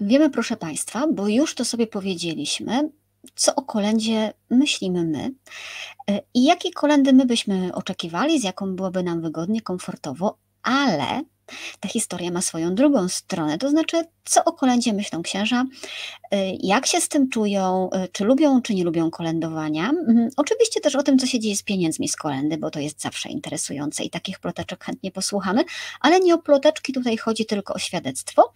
wiemy, proszę Państwa, bo już to sobie powiedzieliśmy, co o kolędzie myślimy my e, i jakie kolendy my byśmy oczekiwali, z jaką byłoby nam wygodnie, komfortowo, ale ta historia ma swoją drugą stronę, to znaczy, co o kolędzie myślą księża, y, jak się z tym czują, y, czy lubią, czy nie lubią kolędowania. Mhm, oczywiście też o tym, co się dzieje z pieniędzmi z kolendy, bo to jest zawsze interesujące i takich ploteczek chętnie posłuchamy, ale nie o ploteczki tutaj chodzi, tylko o świadectwo.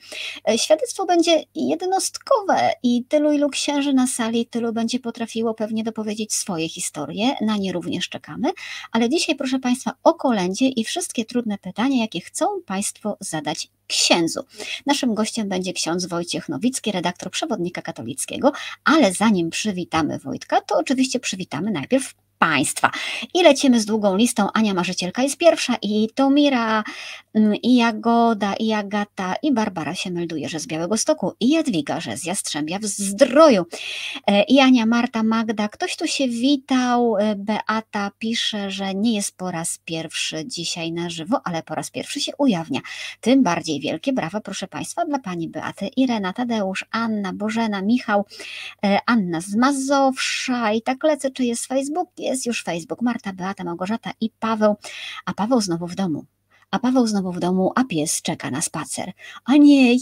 Y, świadectwo będzie jednostkowe i tylu, ilu księży na sali, tylu będzie potrafiło pewnie dopowiedzieć swoje historie, na nie również czekamy, ale dzisiaj, proszę Państwa, o kolędzie i wszystkie trudne pytania, jakie chcą Państwo zadać księdzu. Naszym gościem będzie ksiądz Wojciech Nowicki, redaktor przewodnika katolickiego, ale zanim przywitamy Wojtka, to oczywiście przywitamy najpierw państwa. I lecimy z długą listą. Ania Marzycielka jest pierwsza, i Tomira, mm, i Jagoda, i Agata, i Barbara się melduje, że z Białego Stoku, i Jadwiga, że z Jastrzębia w Zdroju, e, i Ania, Marta, Magda. Ktoś tu się witał, e, Beata pisze, że nie jest po raz pierwszy dzisiaj na żywo, ale po raz pierwszy się ujawnia. Tym bardziej wielkie brawa, proszę Państwa, dla Pani Beaty, Irena, Tadeusz, Anna, Bożena, Michał, e, Anna z Mazowsza i tak lecę, czy jest Facebook, jest już Facebook, Marta, Beata, Małgorzata i Paweł, a Paweł znowu w domu. A Paweł znowu w domu, a pies czeka na spacer. A nie,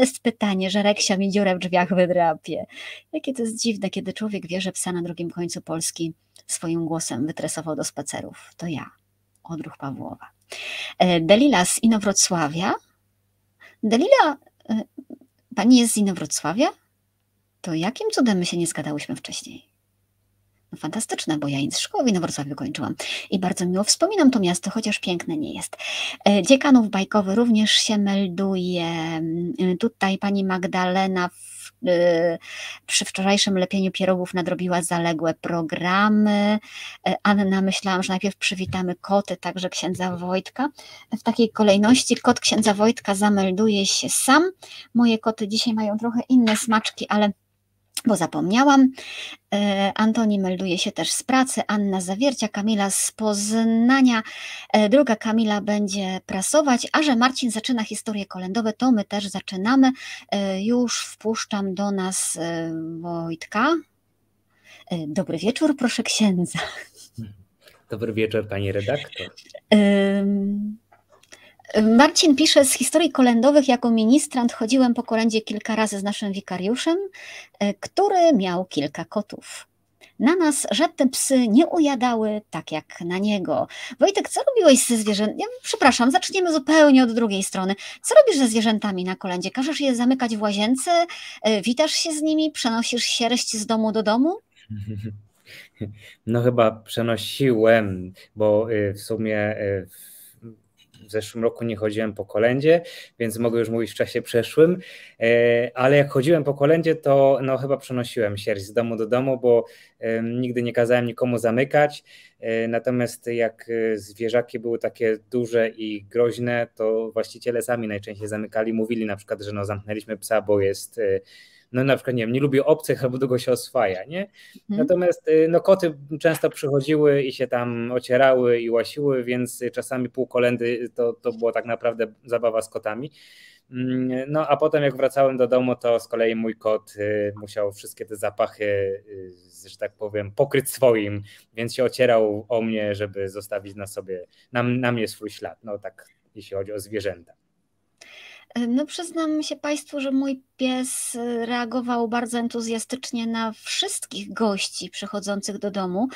jest pytanie, że Reksia mi dziurę w drzwiach wydrapie. Jakie to jest dziwne, kiedy człowiek wie, że psa na drugim końcu Polski swoim głosem wytresował do spacerów. To ja, odruch Pawłowa. E, Delila z Inowrocławia. Delila, e, pani jest z Inowrocławia? To jakim cudem my się nie zgadałyśmy wcześniej? No fantastyczne, bo ja szkoły w Wrocławiu kończyłam i bardzo miło wspominam to miasto, chociaż piękne nie jest. E, dziekanów bajkowy również się melduje. Mm, tutaj pani Magdalena w, e, przy wczorajszym lepieniu pierogów nadrobiła zaległe programy. E, Anna, myślałam, że najpierw przywitamy koty, także księdza Wojtka. W takiej kolejności kot księdza Wojtka zamelduje się sam. Moje koty dzisiaj mają trochę inne smaczki, ale bo zapomniałam. E, Antoni melduje się też z pracy, Anna Zawiercia, Kamila z Poznania, e, druga Kamila będzie prasować, a że Marcin zaczyna historie kolędowe, to my też zaczynamy. E, już wpuszczam do nas Wojtka. Dobry wieczór, proszę księdza. Dobry wieczór, pani redaktor. Marcin pisze, z historii kolędowych jako ministrant chodziłem po kolędzie kilka razy z naszym wikariuszem, e, który miał kilka kotów. Na nas żadne psy nie ujadały tak jak na niego. Wojtek, co robiłeś ze zwierzętami? Ja, przepraszam, zaczniemy zupełnie od drugiej strony. Co robisz ze zwierzętami na kolędzie? Każesz je zamykać w łazience? E, witasz się z nimi? Przenosisz sierść z domu do domu? No chyba przenosiłem, bo e, w sumie w zeszłym roku nie chodziłem po kolędzie, więc mogę już mówić w czasie przeszłym, e, ale jak chodziłem po kolędzie, to no, chyba przenosiłem sierść z domu do domu, bo nigdy nie kazałem nikomu zamykać. E, natomiast jak e, zwierzaki były takie duże i groźne, to właściciele sami najczęściej zamykali. Mówili na przykład, że no, zamknęliśmy psa, bo jest no na przykład, nie wiem, nie lubi obcych albo długo się oswaja, nie? Mhm. Natomiast y, no koty często przychodziły i się tam ocierały i łasiły, więc czasami pół kolendy to, to było tak naprawdę zabawa z kotami. Mm, no a potem jak wracałem do domu, to z kolei mój kot y, musiał wszystkie te zapachy, y, że tak powiem, pokryć swoim, więc się ocierał o mnie, żeby zostawić na sobie, na, na mnie swój ślad. No tak, jeśli chodzi o zwierzęta. No przyznam się Państwu, że mój pies reagował bardzo entuzjastycznie na wszystkich gości przychodzących do domu,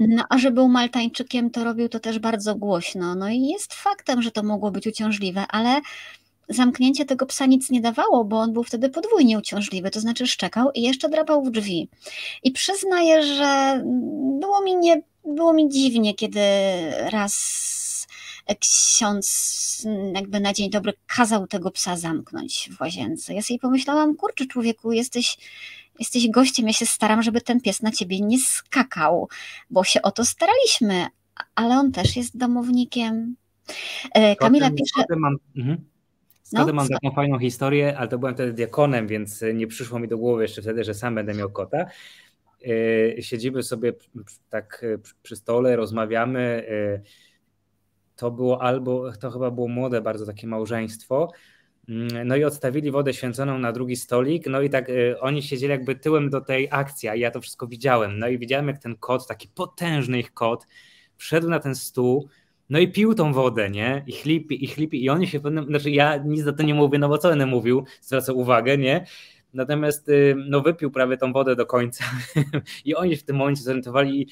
no, a że był Maltańczykiem, to robił to też bardzo głośno. No i jest faktem, że to mogło być uciążliwe, ale zamknięcie tego psa nic nie dawało, bo on był wtedy podwójnie uciążliwy, to znaczy szczekał i jeszcze drapał w drzwi. I przyznaję, że było mi, nie, było mi dziwnie, kiedy raz ksiądz jakby na dzień dobry kazał tego psa zamknąć w łazience. Ja sobie pomyślałam, kurczę człowieku, jesteś, jesteś gościem, ja się staram, żeby ten pies na ciebie nie skakał, bo się o to staraliśmy, ale on też jest domownikiem. E, Kamila pisze... Mam, mhm. no, mam taką fajną historię, ale to byłem wtedy diakonem, więc nie przyszło mi do głowy jeszcze wtedy, że sam będę miał kota. E, siedzimy sobie tak przy stole, rozmawiamy e, to było albo, to chyba było młode bardzo takie małżeństwo Mm, no i odstawili wodę święconą na drugi stolik, no i tak y, oni siedzieli jakby tyłem do tej akcji, a ja to wszystko widziałem. No i widziałem, jak ten kot, taki potężny ich kot, wszedł na ten stół, no i pił tą wodę, nie? I chlipi, i chlipi, i oni się znaczy ja nic za to nie mówię, no bo co będę mówił, zwracam uwagę, nie? Natomiast y, no, wypił prawie tą wodę do końca i oni w tym momencie zorientowali,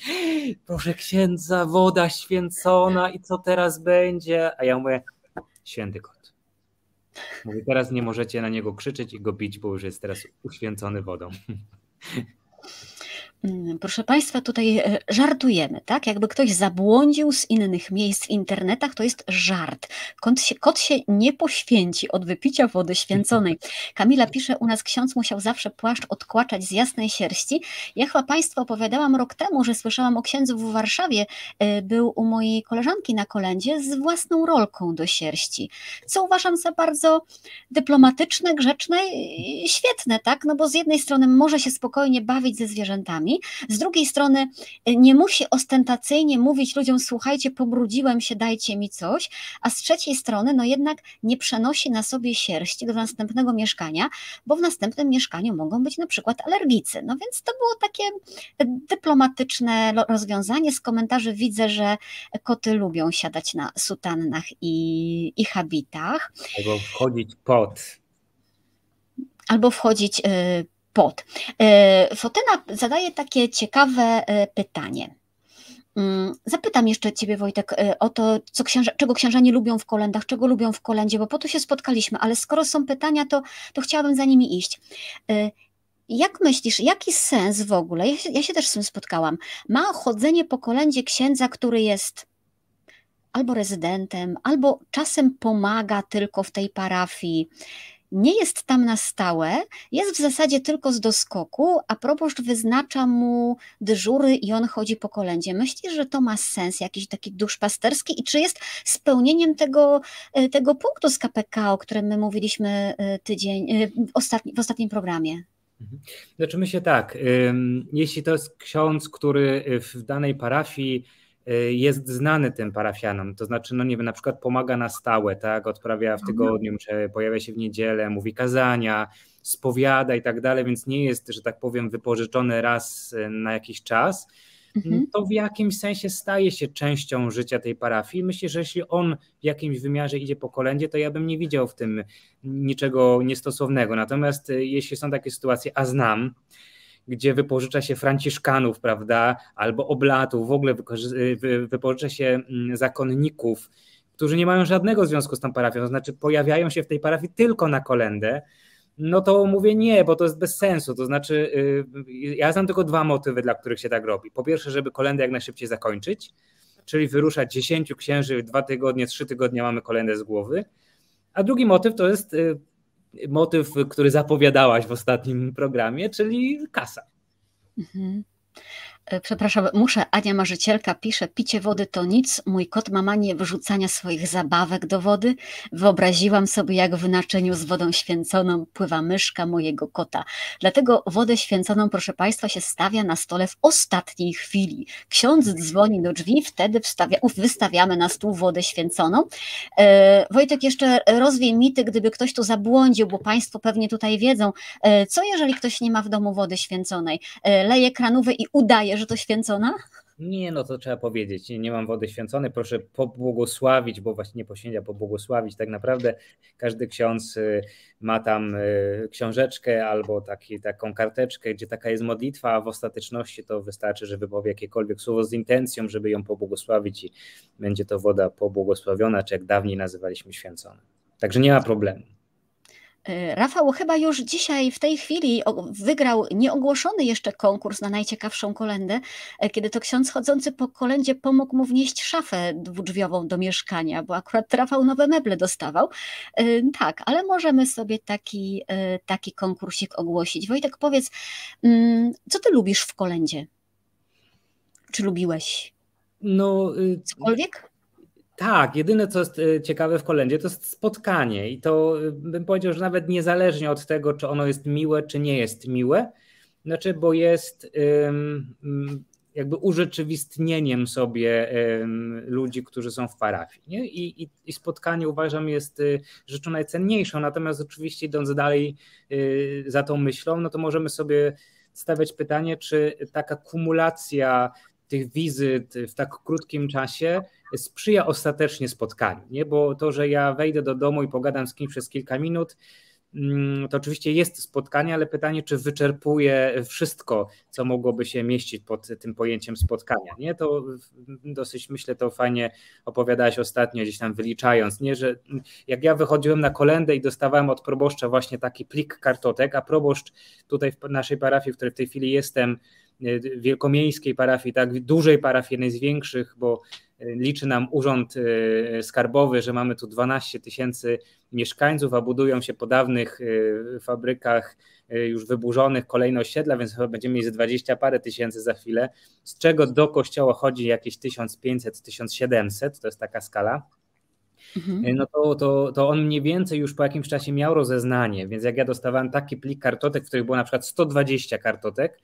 proszę księdza, woda święcona i co teraz będzie? A ja mówię, święty kot. Mówię, teraz nie możecie na niego krzyczeć i go bić, bo już jest teraz uświęcony wodą. Mm, proszę Państwa, tutaj e, żartujemy, tak? Jakby ktoś zabłądził z innych miejsc w internetach, to jest żart. Kot się, kot się nie poświęci od wypicia wody święconej. Kamila pisze, u nas ksiądz musiał zawsze płaszcz odkłaczać z jasnej sierści. Ja chyba Państwu opowiadałam rok temu, że słyszałam o księdzu w Warszawie, e, był u mojej koleżanki na kolędzie z własną rolką do sierści, co uważam za bardzo dyplomatyczne, grzeczne i świetne, tak? No bo z jednej strony może się spokojnie bawić ze zwierzętami, z drugiej strony y, nie musi ostentacyjnie mówić ludziom, słuchajcie, pobrudziłem się, dajcie mi coś, a z trzeciej strony, no jednak nie przenosi na sobie sierści do następnego mieszkania, bo w następnym mieszkaniu mogą być na przykład alergicy. No więc to było takie dyplomatyczne rozwiązanie. Z komentarzy widzę, że koty lubią siadać na sutannach i, i habitach. Albo wchodzić pod. Albo wchodzić pod. E, Fotyna zadaje takie ciekawe e, pytanie. Mm, zapytam jeszcze Ciebie, Wojtek, e, o to, co księża, czego księżanie lubią w kolendach, czego lubią w kolędzie, bo po to się spotkaliśmy, ale skoro są pytania, to, to chciałabym za nimi iść. Jak myślisz, jaki sens w ogóle, ja się, ja się też z tym spotkałam, ma chodzenie po kolędzie księdza, który jest albo rezydentem, albo czasem pomaga tylko w tej parafii? Nie jest tam na stałe, jest w zasadzie tylko z doskoku, a proboszcz wyznacza mu dyżury i on chodzi po kolędzie. Myślisz, że to ma sens, jakiś taki duszpasterski i czy jest spełnieniem tego, e, tego punktu z KPK, o którym my mówiliśmy e, tydzień, e, w ostatnim programie? Mhm. Znaczy myślę tak, jeśli to jest ksiądz, który w danej parafii Y, jest znany tym parafianom, to znaczy, no nie wiem, na przykład pomaga na stałe, tak, odprawia w mhm. tygodniu, czy pojawia się w niedzielę, mówi kazania, spowiada i tak dalej, więc nie jest, że tak powiem, wypożyczony raz y, na jakiś czas, mhm. to w jakimś sensie staje się częścią życia tej parafii. Myślę, że jeśli on w jakimś wymiarze idzie po kolędzie, to ja bym nie widział w tym niczego niestosownego. Natomiast y, jeśli są takie sytuacje, a znam, gdzie wypożycza się franciszkanów, prawda, albo oblatów, w ogóle wypożycza się mm, zakonników, którzy nie mają żadnego związku z tą parafią, to znaczy pojawiają się w tej parafii tylko na kolendę, no to mówię nie, bo to jest bez sensu. To znaczy, y, ja znam tylko dwa motywy, dla których się tak robi. Po pierwsze, żeby kolendę jak najszybciej zakończyć, czyli wyruszać dziesięciu księży, dwa tygodnie, trzy tygodnie mamy kolendę z głowy. A drugi motyw to jest y, motyw, który zapowiadałaś w ostatnim programie, czyli kasa. Mhm. E, przepraszam, muszę, Ania Marzycielka pisze, picie wody to nic, mój kot ma manię wyrzucania swoich zabawek do wody. Wyobraziłam sobie, jak w naczyniu z wodą święconą pływa myszka mojego kota. Dlatego wodę święconą, proszę Państwa, się stawia na stole w ostatniej chwili. Ksiądz dzwoni do drzwi, wtedy wstawia, wystawiamy na stół wodę święconą. E, Wojtek, jeszcze rozwiej mity, gdyby ktoś tu zabłądził, bo Państwo pewnie tutaj wiedzą, e, co jeżeli ktoś nie ma w domu wody święconej? E, leje kranówę i udaje, że to święcona? Nie, no to trzeba powiedzieć. Nie, nie mam wody święconej, proszę pobłogosławić, bo właśnie nie poświęcia, pobłogosławić. Tak naprawdę każdy ksiądz y, ma tam y, książeczkę albo taki, taką karteczkę, gdzie taka jest modlitwa, a w ostateczności to wystarczy, że wypowie jakiekolwiek słowo z intencją, żeby ją pobłogosławić i będzie to woda pobłogosławiona, czy jak dawniej nazywaliśmy święcona. Także nie ma problemu. E, Rafał chyba już dzisiaj, w tej chwili wygrał nieogłoszony jeszcze konkurs na najciekawszą kolendę, e, kiedy to ksiądz chodzący po kolędzie pomógł mu wnieść szafę dwudrzwiową do mieszkania, bo akurat Rafał nowe meble dostawał. E, tak, ale możemy sobie taki, taki konkursik ogłosić. Wojtek, powiedz, mm, co ty lubisz w kolędzie? Czy lubiłeś? No, y, cokolwiek? Tak, jedyne co jest e, ciekawe w kolędzie to jest spotkanie i to e, bym powiedział, że nawet niezależnie od tego, czy ono jest miłe, czy nie jest miłe, znaczy, bo jest jakby urzeczywistnieniem sobie ludzi, którzy są w parafii. Nie? I, i, I, spotkanie uważam jest y, rzeczą najcenniejszą, natomiast oczywiście idąc dalej y, za tą myślą, no to możemy sobie stawiać pytanie, czy taka kumulacja tych wizyt w tak krótkim czasie sprzyja ostatecznie spotkaniu, nie? bo to, że ja wejdę do domu i pogadam z kimś przez kilka minut, mm, to oczywiście jest spotkanie, ale pytanie, czy wyczerpuje wszystko, co mogłoby się mieścić pod tym pojęciem spotkania. Nie? To dosyć myślę, to fajnie opowiadałeś ostatnio, gdzieś tam wyliczając, nie? że jak ja wychodziłem na kolendę i dostawałem od proboszcza właśnie taki plik kartotek, a proboszcz tutaj w naszej parafii, w której w tej chwili jestem, wielkomiejskiej parafii, tak, dużej parafii, jednej z większych, bo y, liczy nam urząd y, skarbowy, że mamy tu 12 tysięcy mieszkańców, a budują się po dawnych fabrykach już wyburzonych kolejne osiedla, więc chyba będziemy mieć ze 20 parę tysięcy za chwilę, z czego do kościoła chodzi jakieś 1500-1700, to jest taka skala. Mhm. No to, to, to on mniej więcej już po jakimś czasie miał rozeznanie, więc jak ja dostawałem taki plik kartotek, w których było na przykład 120 kartotek,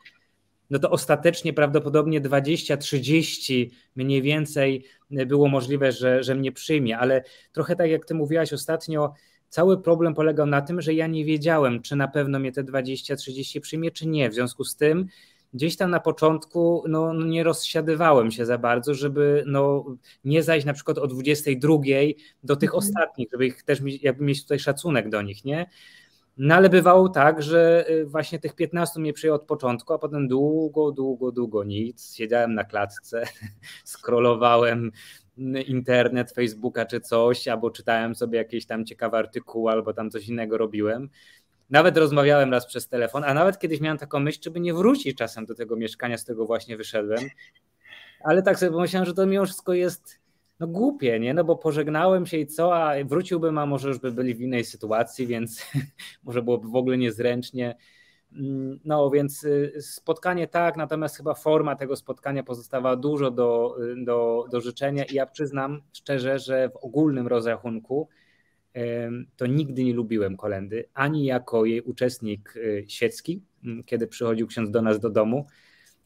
no to ostatecznie prawdopodobnie 20-30 mniej więcej było możliwe, że, że mnie przyjmie, ale trochę tak jak ty mówiłaś ostatnio, cały problem polegał na tym, że ja nie wiedziałem, czy na pewno mnie te 20-30 przyjmie, czy nie. W związku z tym gdzieś tam na początku no, nie rozsiadywałem się za bardzo, żeby no, nie zajść na przykład o 22 do tych mhm. ostatnich, żeby ich też jakby mieć tutaj szacunek do nich, nie? No ale bywało tak, że y, właśnie tych 15 mnie przyjął od początku, a potem długo, długo, długo nic. Siedziałem na klatce, scrollowałem internet, Facebooka czy coś, albo czytałem sobie jakieś tam ciekawe artykuły, albo tam coś innego robiłem. Nawet rozmawiałem raz przez telefon, a nawet kiedyś miałem taką myśl, żeby nie wrócić czasem do tego mieszkania, z tego właśnie wyszedłem. Ale tak sobie pomyślałem, że to mimo wszystko jest no głupie, nie? No bo pożegnałem się i co, a wróciłbym, a może już by byli w innej sytuacji, więc może byłoby w ogóle niezręcznie. Mm, no więc y, spotkanie tak, natomiast chyba forma tego spotkania pozostawała dużo do, y, do, do życzenia i ja przyznam szczerze, że w ogólnym rozrachunku to nigdy nie lubiłem kolendy, ani jako jej uczestnik y, świecki, mm, kiedy przychodził ksiądz do nas do domu,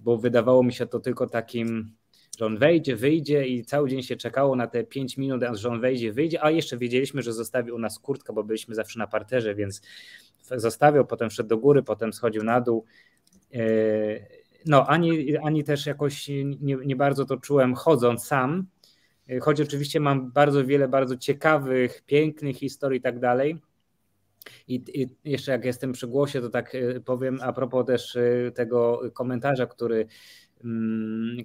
bo wydawało mi się to tylko takim że on wejdzie, wyjdzie i cały dzień się czekało na te 5 minut, że on wejdzie, wyjdzie, a jeszcze wiedzieliśmy, że zostawił u nas kurtkę, bo byliśmy zawsze na parterze, więc zostawiał, potem szedł do góry, potem schodził na dół. E, no, ani, ani też jakoś nie, nie bardzo to czułem chodząc sam, e, choć oczywiście mam bardzo wiele bardzo ciekawych, pięknych historii i tak dalej. I, I, jeszcze jak jestem przy głosie, to tak e, powiem a propos też tego komentarza, który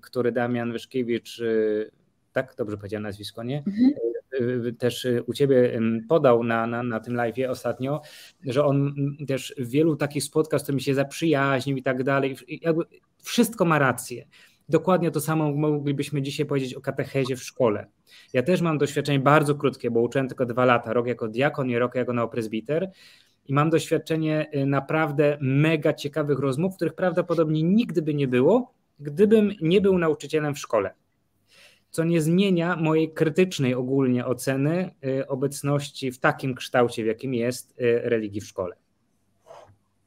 który Damian Wyszkiewicz, y, tak dobrze powiedziałem nazwisko, nie? Mhm. Y, y, też u ciebie podał na, na, na tym live ostatnio, że on też wielu takich spotkał, z którymi się zaprzyjaźnił i tak dalej. Jakby wszystko ma rację. Dokładnie to samo moglibyśmy dzisiaj powiedzieć o katechezie w szkole. Ja też mam doświadczenie bardzo krótkie, bo uczyłem tylko dwa lata, rok jako diakon i rok jako neoprezbiter i mam doświadczenie naprawdę mega ciekawych rozmów, których prawdopodobnie nigdy by nie było, gdybym nie był nauczycielem w szkole. Co nie zmienia mojej krytycznej ogólnie oceny y, obecności w takim kształcie, w jakim jest y, religii w szkole.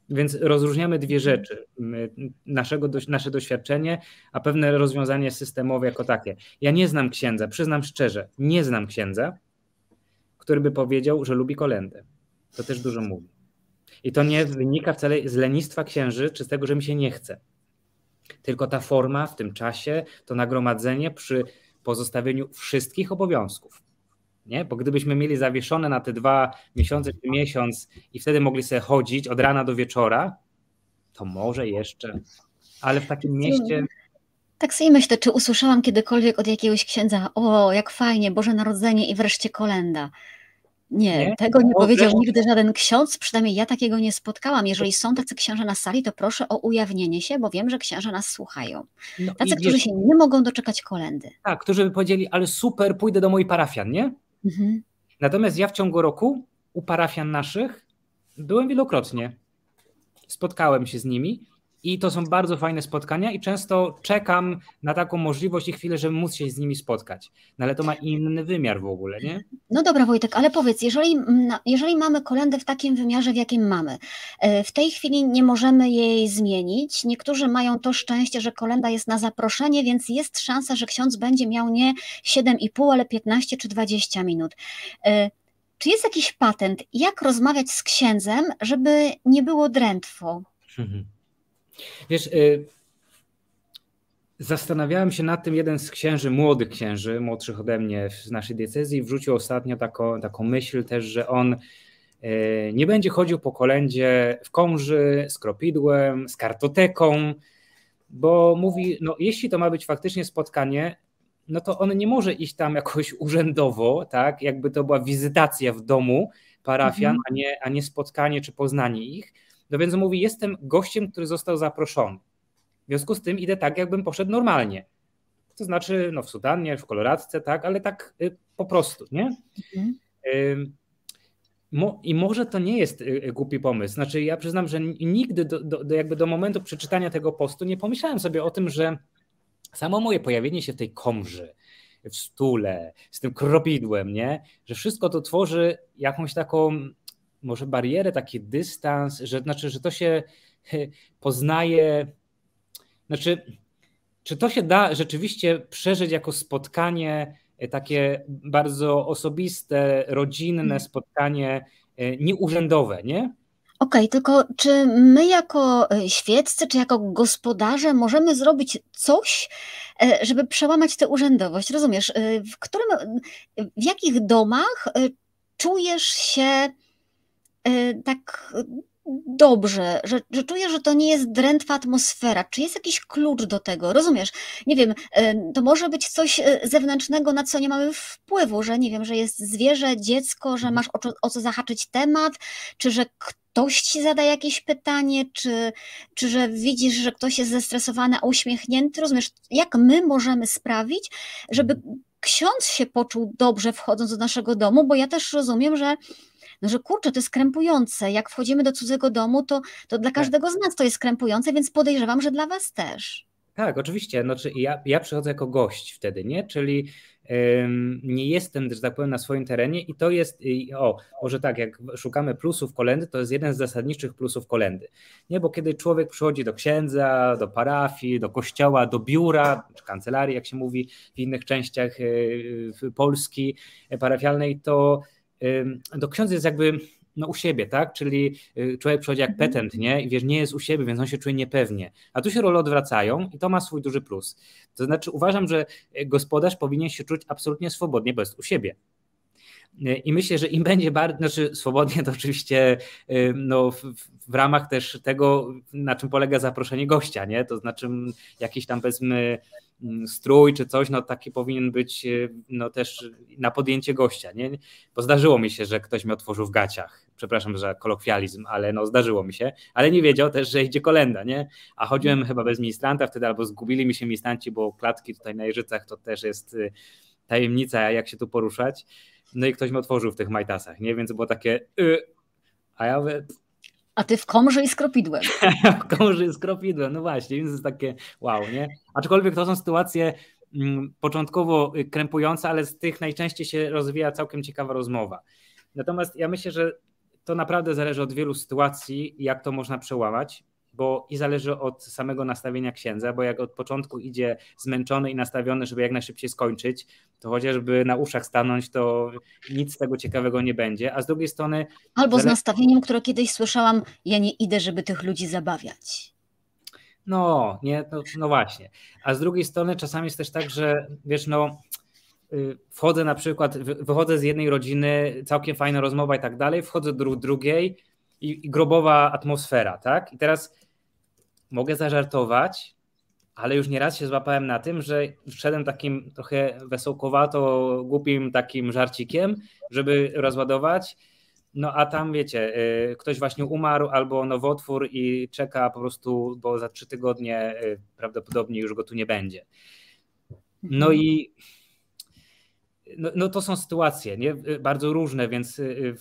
Więc rozróżniamy dwie rzeczy: naszego, nasze doświadczenie, a pewne rozwiązanie systemowe jako takie. Ja nie znam księdza, przyznam szczerze, nie znam księdza, który by powiedział, że lubi kolendę. To też dużo mówi. I to nie wynika wcale z lenistwa księży, czy z tego, że mi się nie chce. Tylko ta forma w tym czasie, to nagromadzenie przy pozostawieniu wszystkich obowiązków. Nie? Bo gdybyśmy mieli zawieszone na te dwa miesiące czy miesiąc i wtedy mogli sobie chodzić od rana do wieczora, to może jeszcze, ale w takim mieście. Tak sobie myślę, czy usłyszałam kiedykolwiek od jakiegoś księdza, o, jak fajnie, Boże Narodzenie i wreszcie kolenda. Nie, nie? tego nie powiedział nigdy żaden ksiądz, przynajmniej ja takiego nie spotkałam. Jeżeli są tacy księże na sali, to proszę o ujawnienie się, bo wiem, że księże nas słuchają. No tacy, którzy się nie mogą doczekać kolendy. Tak, którzy by powiedzieli, ale super, pójdę do moich parafian, nie? Mhm. Natomiast ja w ciągu roku u parafian naszych byłem wielokrotnie. Spotkałem się z nimi i to są bardzo fajne spotkania i często czekam na taką możliwość i chwilę, żeby móc się z nimi spotkać. No ale to ma inny wymiar w ogóle, nie? No dobra Wojtek, ale powiedz, jeżeli, jeżeli mamy kolendę w takim wymiarze, w jakim mamy, e, w tej chwili nie możemy jej zmienić. Niektórzy mają to szczęście, że kolenda jest na zaproszenie, więc jest szansa, że ksiądz będzie miał nie 7,5, ale 15 czy 20 minut. E, czy jest jakiś patent, jak rozmawiać z księdzem, żeby nie było drętwo? Mhm. Wiesz, y, zastanawiałem się nad tym, jeden z księży, młodych księży, młodszych ode mnie z naszej diecezji, wrzucił ostatnio taką, taką myśl też, że on y, nie będzie chodził po kolędzie w komży, z kropidłem, z kartoteką, bo mówi, no jeśli to ma być faktycznie spotkanie, no to on nie może iść tam jakoś urzędowo, tak, jakby to była wizytacja w domu parafian, mhm. a, nie, a nie spotkanie czy poznanie ich, no więc mówi, jestem gościem, który został zaproszony. W związku z tym idę tak, jakbym poszedł normalnie. To znaczy, no w sutannie, w koloradce, tak, ale tak y, po prostu, nie? Mhm. I może to nie jest y, y, głupi pomysł. Znaczy, ja przyznam, że nigdy do, do, do, jakby do momentu przeczytania tego postu nie pomyślałem sobie o tym, że samo moje pojawienie się w tej komży, w stule, z tym kropidłem, nie? Że wszystko to tworzy jakąś taką może barierę, taki dystans, że znaczy, że to się poznaje, znaczy, czy to się da rzeczywiście przeżyć jako spotkanie e, takie bardzo osobiste, rodzinne hmm. spotkanie, e, nieurzędowe, nie? Okej, okay, tylko czy my jako e, świeccy, czy jako gospodarze możemy zrobić coś, żeby przełamać tę urzędowość? Rozumiesz, w którym, w jakich domach czujesz się tak dobrze, że, że czuję, że to nie jest drętwa atmosfera. Czy jest jakiś klucz do tego? Rozumiesz? Nie wiem, y, to może być coś y, zewnętrznego, na co nie mamy wpływu, że nie wiem, że jest zwierzę, dziecko, że mhm. masz o, o co zahaczyć temat, czy że ktoś ci zada jakieś pytanie, czy, czy że widzisz, że ktoś jest zestresowany, a uśmiechnięty. Rozumiesz, jak my możemy sprawić, żeby mhm. ksiądz się poczuł dobrze wchodząc do naszego domu, bo ja też rozumiem, że no że kurczę, to jest krępujące. Jak wchodzimy do cudzego domu, to, to dla tak. każdego z nas to jest krępujące, więc podejrzewam, że dla was też. Tak, oczywiście. Znaczy, ja, ja przychodzę jako gość wtedy, nie? Czyli nie jestem, że tak powiem, na swoim terenie i to jest, o, może tak, jak szukamy plusów kolendy, to jest jeden z zasadniczych plusów kolendy. Nie, bo kiedy człowiek przychodzi do księdza, do parafii, do kościoła, do biura, czy kancelarii, jak się mówi w innych częściach y, Polski parafialnej, to to ksiądz jest jakby no, u siebie, tak? Czyli y, człowiek przychodzi jak mhm. petent, nie? I wiesz, nie jest u siebie, więc on się czuje niepewnie. A tu się role odwracają i to ma swój duży plus. To znaczy uważam, że y, gospodarz powinien się czuć absolutnie swobodnie, bo jest u siebie. Y, I myślę, że im będzie bardziej, znaczy swobodnie to oczywiście no, w, w, ramach też tego, na czym polega zaproszenie gościa, nie? To znaczy jakiś tam powiedzmy Mm, strój czy coś, no taki powinien być e, no też na podjęcie gościa, nie? Bo zdarzyło mi się, że ktoś mi otworzył w gaciach, przepraszam za kolokwializm, ale no zdarzyło mi się, ale nie wiedział też, że idzie kolenda, nie? A chodziłem chyba bez ministranta wtedy, albo zgubili mi się ministranci, bo klatki tutaj na Jeżycach to też jest y, tajemnica, jak się tu poruszać. No i ktoś mi otworzył w tych majtasach, nie? Więc było takie, y, a ja mówię, a ty w komrze i z kropidłem. w komrze i z kropidłem, no właśnie, więc jest takie wow, nie? Aczkolwiek to są sytuacje mm, początkowo y, krępujące, ale z tych najczęściej się rozwija całkiem ciekawa rozmowa. Natomiast ja myślę, że to naprawdę zależy od wielu sytuacji, jak to można przełamać bo i zależy od samego nastawienia księdza, bo jak od początku idzie zmęczony i nastawiony, żeby jak najszybciej skończyć, to chociażby na uszach stanąć, to nic z tego ciekawego nie będzie. A z drugiej strony. Albo z nastawieniem, które kiedyś słyszałam, ja nie idę, żeby tych ludzi zabawiać. No, nie, no, no właśnie. A z drugiej strony czasami jest też tak, że wiesz, no y, wchodzę na przykład, wychodzę z jednej rodziny, całkiem fajna rozmowa i tak dalej, wchodzę do drugiej i, i grobowa atmosfera, tak? I teraz mogę zażartować, ale już nieraz się złapałem na tym, że wszedłem takim trochę wesołkowato, głupim takim żarcikiem, żeby rozładować. No a tam wiecie, y, ktoś właśnie umarł albo nowotwór i czeka po prostu, bo za trzy tygodnie y, prawdopodobnie już go tu nie będzie. No i no, no to są sytuacje nie? bardzo różne, więc y,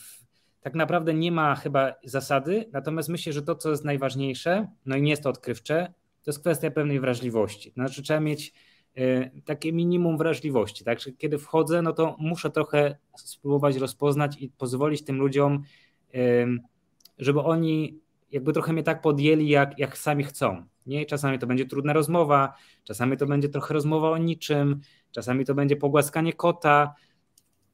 tak naprawdę nie ma chyba zasady, natomiast myślę, że to, co jest najważniejsze, no i nie jest to odkrywcze, to jest kwestia pewnej wrażliwości. Znaczy trzeba mieć y, takie minimum wrażliwości, tak? Kiedy wchodzę, no to muszę trochę spróbować rozpoznać i pozwolić tym ludziom, żeby oni jakby trochę mnie tak podjęli, jak, jak sami chcą. Nie? Czasami to będzie trudna rozmowa, czasami to będzie trochę rozmowa o niczym, czasami to będzie pogłaskanie kota.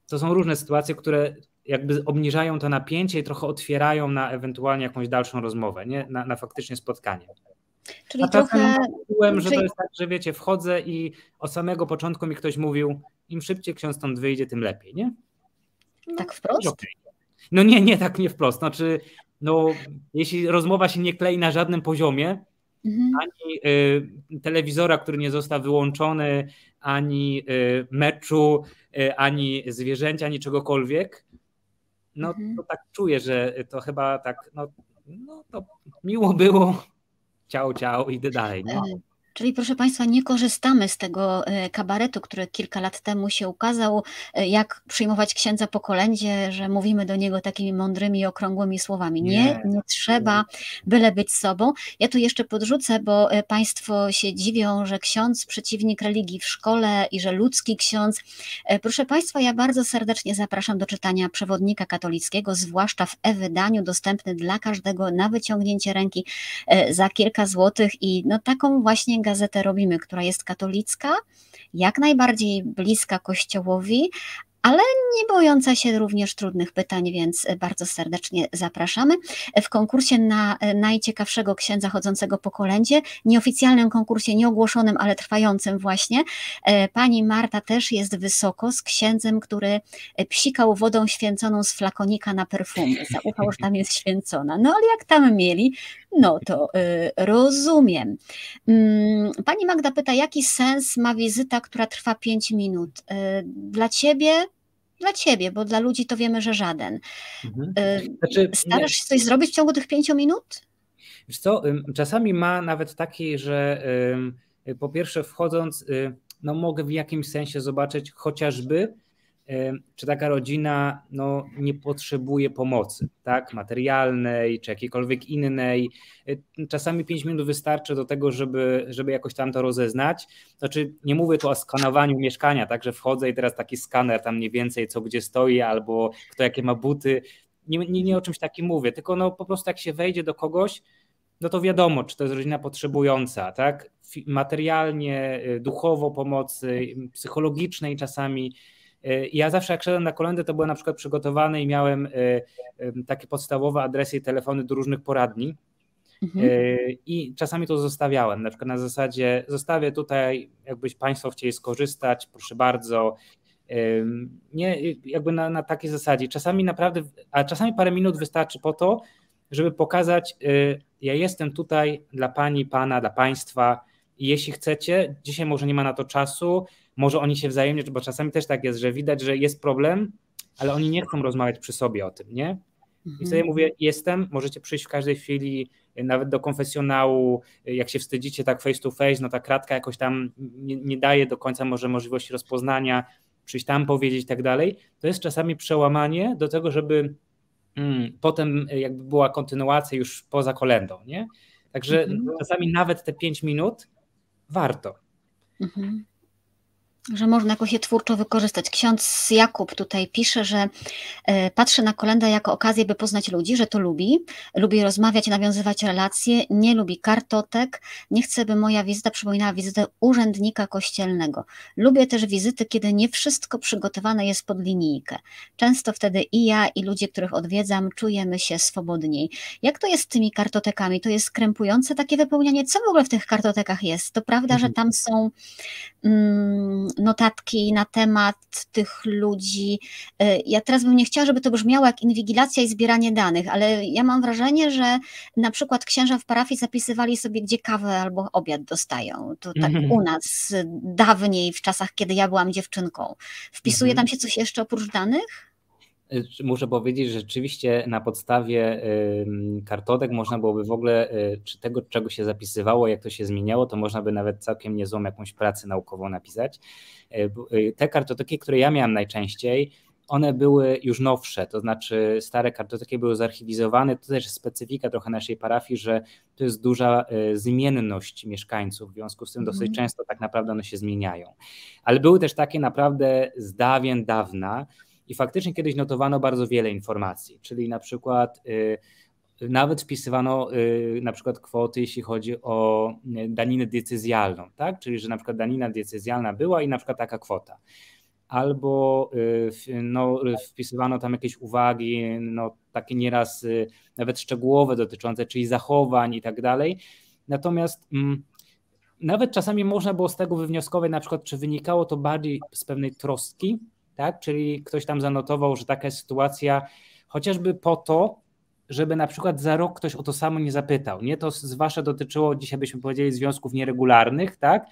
To są różne sytuacje, które jakby obniżają to napięcie i trochę otwierają na ewentualnie jakąś dalszą rozmowę, nie? Na, na faktycznie spotkanie. Czyli A trochę. Czułem, że czyli... to jest tak, że wiecie, wchodzę i od samego początku mi ktoś mówił, im szybciej ksiądz stąd wyjdzie, tym lepiej, nie? No, tak wprost? Okay. No nie, nie tak nie wprost. Znaczy, no, jeśli rozmowa się nie klei na żadnym poziomie, mhm. ani y, telewizora, który nie został wyłączony, ani y, meczu, y, ani zwierzęcia, ani czegokolwiek, no mhm. to tak czuję, że to chyba tak, no, no to miło było, ciao, ciao, idę dalej. No. Czyli proszę Państwa, nie korzystamy z tego e, kabaretu, który kilka lat temu się ukazał, e, jak przyjmować księdza po kolędzie, że mówimy do niego takimi mądrymi, okrągłymi słowami. Nie, nie, nie trzeba, byle być sobą. Ja tu jeszcze podrzucę, bo e, Państwo się dziwią, że ksiądz przeciwnik religii w szkole i że ludzki ksiądz. Proszę Państwa, ja bardzo serdecznie zapraszam do czytania przewodnika katolickiego, zwłaszcza w e-wydaniu, dostępny dla każdego na wyciągnięcie ręki za kilka złotych i no taką właśnie gazetę robimy, która jest katolicka, jak najbardziej bliska Kościołowi, ale nie bojąca się również trudnych pytań, więc bardzo serdecznie zapraszamy. W konkursie na najciekawszego księdza chodzącego po kolędzie, nieoficjalnym konkursie, nieogłoszonym, ale trwającym właśnie, e, pani Marta też jest wysoko z księdzem, który psikał wodą święconą z flakonika na perfumy. Zaufał, że tam jest święcona. No ale jak tam mieli, no to y, rozumiem. Mm, pani Magda pyta, jaki sens ma wizyta, która trwa 5 minut? Y, dla ciebie? Dla ciebie, bo dla ludzi to wiemy, że żaden. Mhm. Y, znaczy, Starasz się coś zrobić w ciągu tych 5 minut? Wiesz co, czasami ma nawet taki, że po pierwsze wchodząc, no mogę w jakimś sensie zobaczyć chociażby, czy taka rodzina no, nie potrzebuje pomocy, tak, materialnej czy jakiejkolwiek innej. E, czasami 5 minut wystarczy do tego, żeby, żeby jakoś tam to rozeznać. Znaczy, nie mówię tu o skanowaniu mieszkania, tak, że wchodzę i teraz taki skaner tam mniej więcej co gdzie stoi albo kto jakie ma buty. Nie, nie, nie o czymś takim mówię, tylko no po prostu jak się wejdzie do kogoś, no to wiadomo, czy to jest rodzina potrzebująca, tak? Materialnie, y, duchowo pomocy, psychologicznej czasami ja zawsze jak szedłem na kolendę, to byłem na przykład przygotowany i miałem e, takie podstawowe adresy i telefony do różnych poradni. Mhm. E, I czasami to zostawiałem, na przykład na zasadzie zostawię tutaj, jakbyś Państwo chcieli skorzystać, proszę bardzo. Nie, jakby na, na takiej zasadzie. Czasami naprawdę, a czasami parę minut wystarczy po to, żeby pokazać, ja jestem tutaj dla Pani, Pana, dla Państwa jeśli chcecie, dzisiaj może nie ma na to czasu, może oni się wzajemnie, bo czasami też tak jest, że widać, że jest problem, ale oni nie chcą rozmawiać przy sobie o tym, nie? I wtedy mhm. mówię, jestem, możecie przyjść w każdej chwili, nawet do konfesjonału, jak się wstydzicie tak face to face, no ta kratka jakoś tam nie, nie daje do końca może możliwości rozpoznania, przyjść tam powiedzieć i tak dalej. To jest czasami przełamanie do tego, żeby mm, potem jakby była kontynuacja już poza kolendą, nie? Także mhm. czasami nawet te pięć minut warto. Mhm że można jakoś je twórczo wykorzystać. Ksiądz Jakub tutaj pisze, że e, patrzy na kolendę jako okazję, by poznać ludzi, że to lubi, lubi rozmawiać, nawiązywać relacje, nie lubi kartotek, nie chce, by moja wizyta przypominała wizytę urzędnika kościelnego. Lubię też wizyty, kiedy nie wszystko przygotowane jest pod linijkę. Często wtedy i ja, i ludzie, których odwiedzam, czujemy się swobodniej. Jak to jest z tymi kartotekami? To jest krępujące takie wypełnianie. Co w ogóle w tych kartotekach jest? To prawda, że mhm. tam są mm, notatki na temat tych ludzi. E, ja teraz bym nie chciała, żeby to brzmiało jak inwigilacja i zbieranie danych, ale ja mam wrażenie, że na przykład księża w parafii zapisywali sobie, gdzie kawę albo obiad dostają. To tak mm -hmm. u nas dawniej, w czasach, kiedy ja byłam dziewczynką. Wpisuje mm -hmm. tam się coś jeszcze oprócz danych? Muszę powiedzieć, że rzeczywiście na podstawie kartotek można byłoby w ogóle, y, czy tego, czego się zapisywało, jak to się zmieniało, to można by nawet całkiem niezłą jakąś pracę naukową napisać. Y, y, te kartoteki, które ja miałem najczęściej, one były już nowsze, to znaczy stare kartoteki były zarchiwizowane. To też specyfika trochę naszej parafii, że to jest duża zmienność mieszkańców, w związku z tym dosyć mm. często tak naprawdę one się zmieniają. Ale były też takie naprawdę z dawien dawna i faktycznie kiedyś notowano bardzo wiele informacji, czyli na przykład y, nawet wpisywano y, na przykład kwoty, jeśli chodzi o y, daninę decyzjalną, tak? Czyli, że na przykład danina decyzjalna była i na przykład taka kwota. Albo no, wpisywano tam jakieś uwagi, no, takie nieraz nawet szczegółowe dotyczące, czyli zachowań i tak dalej. Natomiast mm, nawet czasami można było z tego wywnioskować, na przykład, czy wynikało to bardziej z pewnej troski, tak? Czyli ktoś tam zanotował, że taka jest sytuacja, chociażby po to, żeby na przykład za rok ktoś o to samo nie zapytał. Nie to zwłaszcza dotyczyło, dzisiaj byśmy powiedzieli, związków nieregularnych, tak?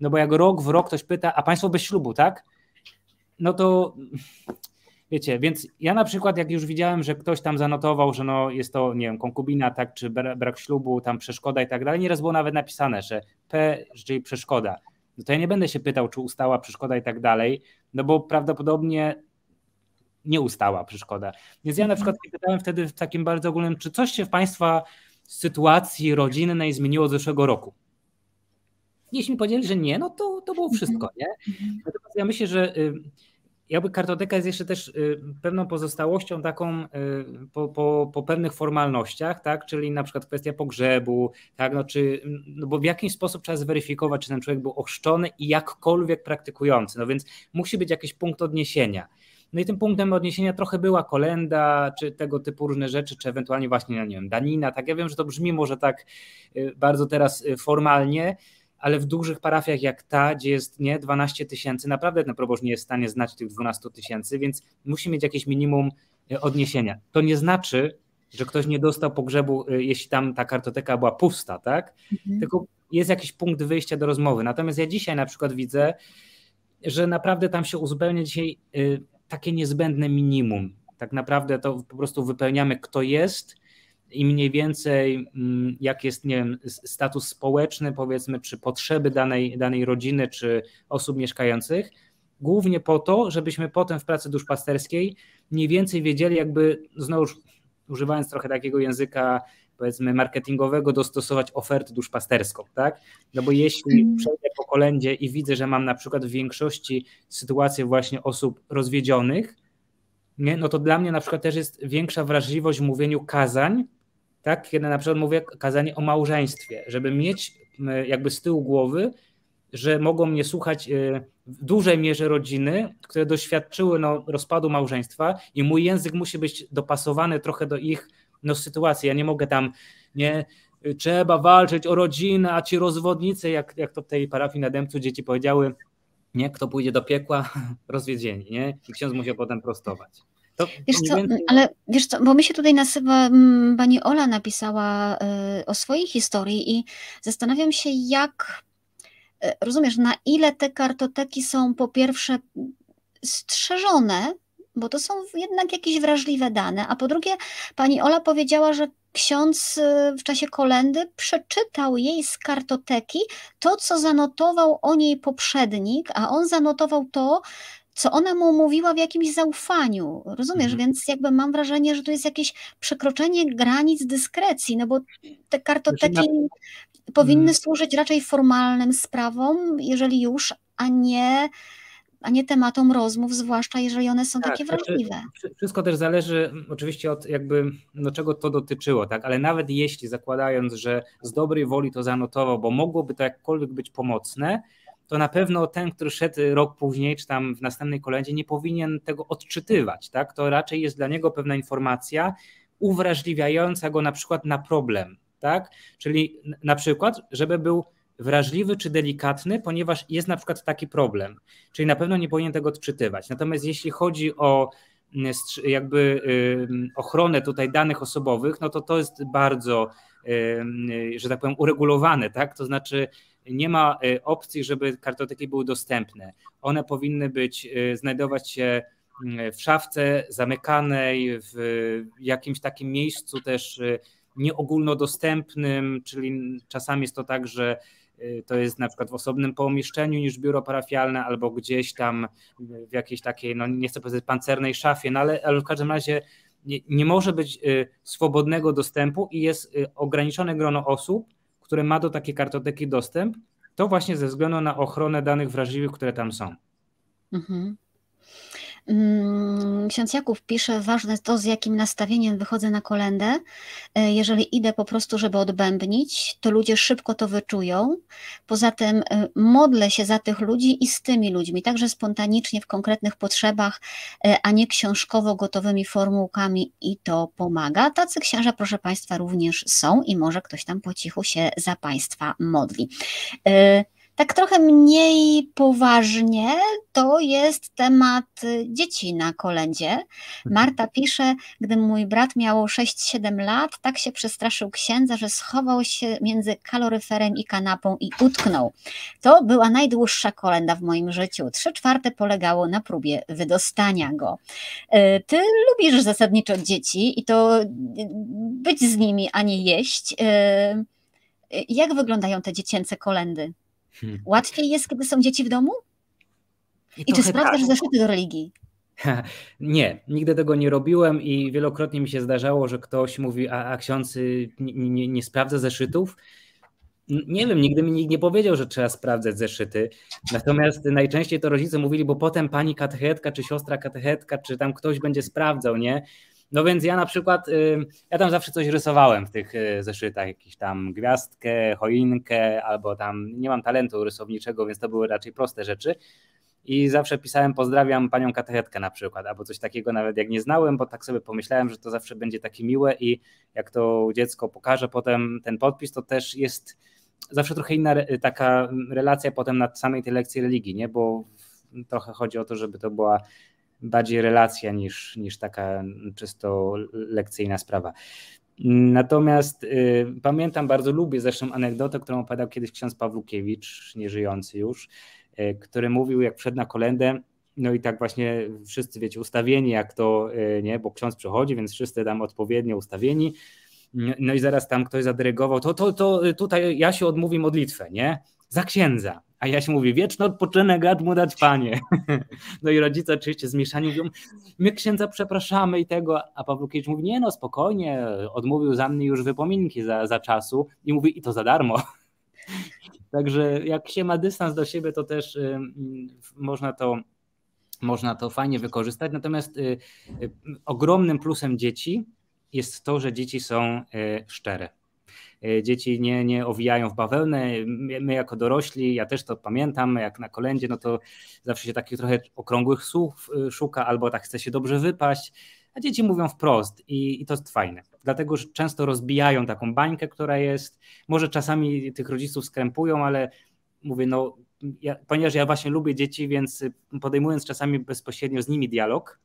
No bo jak rok w rok ktoś pyta, a państwo bez ślubu, tak? No to wiecie, więc ja na przykład, jak już widziałem, że ktoś tam zanotował, że no jest to, nie wiem, konkubina, tak, czy brak ślubu, tam przeszkoda i tak dalej, nieraz było nawet napisane, że P, czyli przeszkoda. No to ja nie będę się pytał, czy ustała przeszkoda i tak dalej, no bo prawdopodobnie nie ustała przeszkoda. Więc ja na przykład pytałem wtedy w takim bardzo ogólnym, czy coś się w Państwa sytuacji rodzinnej zmieniło od zeszłego roku? Jeśli mi powiedzieli, że nie, no to, to było wszystko, nie? Natomiast ja myślę, że jakby kartoteka jest jeszcze też y, pewną pozostałością taką y, po, po, po, pewnych formalnościach, tak? czyli na przykład kwestia pogrzebu, tak? no, czy, no bo w jakiś sposób trzeba zweryfikować, czy ten człowiek był ochrzczony i jakkolwiek praktykujący, no więc musi być jakiś punkt odniesienia. No i tym punktem odniesienia trochę była kolenda, czy tego typu różne rzeczy, czy ewentualnie właśnie, no nie wiem, danina. Tak, ja wiem, że to brzmi może tak y, bardzo teraz formalnie, ale w dużych parafiach jak ta, gdzie jest nie 12 tysięcy, naprawdę ten proboszcz nie jest w stanie znać tych 12 tysięcy, więc musi mieć jakieś minimum y, odniesienia. To nie znaczy, że ktoś nie dostał pogrzebu, jeśli tam ta kartoteka była pusta, tak? Mhm. Tylko jest jakiś punkt wyjścia do rozmowy. Natomiast ja dzisiaj na przykład widzę, że naprawdę tam się uzupełnia dzisiaj takie niezbędne minimum. Tak naprawdę to po prostu wypełniamy, kto jest i mniej więcej mm, jak jest, nie wiem, status społeczny, powiedzmy, czy potrzeby danej, danej rodziny, czy osób mieszkających, głównie po to, żebyśmy potem w pracy duszpasterskiej mniej więcej wiedzieli, jakby znowu używając trochę takiego języka powiedzmy marketingowego, dostosować ofertę duszpasterską, tak? No bo jeśli mm. przejdę po kolędzie i widzę, że mam na przykład w większości sytuację właśnie osób rozwiedzionych, nie? no to dla mnie na przykład też jest większa wrażliwość w mówieniu kazań, tak? Kiedy na przykład mówię kazanie o małżeństwie, żeby mieć jakby z tyłu głowy, że mogą mnie słuchać e, w dużej mierze rodziny, które doświadczyły no, rozpadu małżeństwa i mój język musi być dopasowany trochę do ich no, sytuacji. Ja nie mogę tam, nie, trzeba walczyć o rodzinę, a ci rozwodnicy, jak, jak to w tej parafii na Dębcu dzieci powiedziały, nie, kto pójdzie do piekła, rozwiedzieni, nie? I ksiądz musiał potem prostować. To wiesz co, więcej... ale wiesz co, bo mi się tutaj nasywa, pani Ola napisała y, o swojej historii i zastanawiam się, jak, y, rozumiesz, na ile te kartoteki są po pierwsze strzeżone bo to są jednak jakieś wrażliwe dane. A po drugie, pani Ola powiedziała, że ksiądz y, w czasie kolendy przeczytał jej z kartoteki to, co zanotował o niej poprzednik, a on zanotował to, co ona mu mówiła w jakimś zaufaniu. Rozumiesz? Mhm. Więc jakby mam wrażenie, że tu jest jakieś przekroczenie granic dyskrecji, no bo te kartoteki znaczy powinny mm. służyć raczej formalnym sprawom, jeżeli już, a nie a nie tematom rozmów, zwłaszcza jeżeli one są tak, takie znaczy, wrażliwe. Wszystko też zależy oczywiście od jakby, no czego to dotyczyło, tak, ale nawet jeśli zakładając, że z dobrej woli to zanotował, bo mogłoby to jakkolwiek być pomocne, to na pewno ten, który szedł rok później, czy tam w następnej kolejce, nie powinien tego odczytywać, tak, to raczej jest dla niego pewna informacja uwrażliwiająca go na przykład na problem, tak, czyli na przykład, żeby był wrażliwy czy delikatny, ponieważ jest na przykład taki problem, czyli na pewno nie powinien tego odczytywać. Natomiast jeśli chodzi o mm, jakby ochronę tutaj danych osobowych, no to to jest bardzo, że tak powiem, uregulowane, tak? To znaczy nie ma y, opcji, żeby kartoteki były dostępne. One powinny być, y, znajdować się mm, w szafce zamykanej, w jakimś takim miejscu też y, nieogólnodostępnym, czyli czasami jest to tak, że to jest na przykład w osobnym pomieszczeniu niż biuro parafialne, albo gdzieś tam w jakiejś takiej, no nie chcę powiedzieć pancernej szafie, no ale, ale w każdym razie nie, nie może być swobodnego dostępu i jest ograniczone grono osób, które ma do takiej kartoteki dostęp, to właśnie ze względu na ochronę danych wrażliwych, które tam są. Mhm. Mm, ksiądz Jakub pisze, ważne to, z jakim nastawieniem wychodzę na kolendę. E, jeżeli idę po prostu, żeby odbębnić, to ludzie szybko to wyczują. Poza tym e, modlę się za tych ludzi i z tymi ludźmi, także spontanicznie w konkretnych potrzebach, e, a nie książkowo gotowymi formułkami i to pomaga. Tacy księża, proszę Państwa, również są i może ktoś tam po cichu się za Państwa modli. Tak trochę mniej poważnie to jest temat dzieci na kolędzie. Mhm. Marta pisze, gdy mój brat miał 6-7 lat, tak się przestraszył księdza, że schował się między kaloryferem i kanapą i utknął. To była najdłuższa kolenda w moim życiu. Trzy czwarte polegało na próbie wydostania go. Y, ty lubisz zasadniczo dzieci i to y, być z nimi, a nie jeść. Jak wyglądają te dziecięce kolendy? Hmm. Łatwiej jest, kiedy są dzieci w domu? I, I czy sprawdzasz tak. zeszyty do religii? Nie, nigdy tego nie robiłem i wielokrotnie mi się zdarzało, że ktoś mówi, a, a ksiądz nie, nie, nie sprawdza zeszytów. Nie wiem, nigdy mi nikt nie powiedział, że trzeba sprawdzać zeszyty. Natomiast najczęściej to rodzice mówili, bo potem pani katechetka, czy siostra katechetka, czy tam ktoś będzie sprawdzał, nie? No więc ja na przykład, ja tam zawsze coś rysowałem w tych y, zeszytach, jakiś tam gwiazdkę, choinkę, albo tam nie mam talentu rysowniczego, więc to były raczej proste rzeczy. I zawsze pisałem pozdrawiam panią katechetkę na przykład, albo coś takiego nawet jak nie znałem, bo tak sobie pomyślałem, że to zawsze będzie takie miłe i jak to dziecko pokaże potem ten podpis, to też jest zawsze trochę inna taka relacja potem na samej tej lekcji religii, nie? bo trochę chodzi o to, żeby to była bardziej relacja niż, niż taka czysto lekcyjna sprawa. Natomiast y, pamiętam, bardzo lubię zresztą anegdotę, którą opowiadał kiedyś ksiądz Pawlukiewicz, nieżyjący już, y, który mówił, jak wszedł na kolendę, no i tak właśnie wszyscy, wiecie, ustawieni jak to, y, nie, bo ksiądz przychodzi, więc wszyscy tam odpowiednio ustawieni, no i zaraz tam ktoś zadyrygował, to, to, to tutaj ja się odmówi modlitwę, nie? Za księdza. A ja się mówię, wieczny odpoczynek rad mu dać panie. No i rodzice oczywiście zmieszani mówią, my księdza przepraszamy i tego, a Pawlukiewicz mówi, nie no spokojnie, odmówił za mnie już wypominki za, za czasu i mówi, i to za darmo. Także jak się ma dystans do siebie, to też y, można to można to fajnie wykorzystać. Natomiast y, y, ogromnym plusem dzieci jest to, że dzieci są y, szczere. E, dzieci nie, nie owijają w bawełnę. My jako dorośli, ja też to pamiętam, jak na kolędzie, no to zawsze się takich trochę okrągłych słów e, szuka, albo tak chce się dobrze wypaść, a dzieci mówią wprost i, i to jest fajne. Dlatego, że często rozbijają taką bańkę, która jest, może czasami tych rodziców skrępują, ale mówię, no ja, ponieważ ja właśnie lubię dzieci, więc podejmując czasami bezpośrednio z nimi dialog,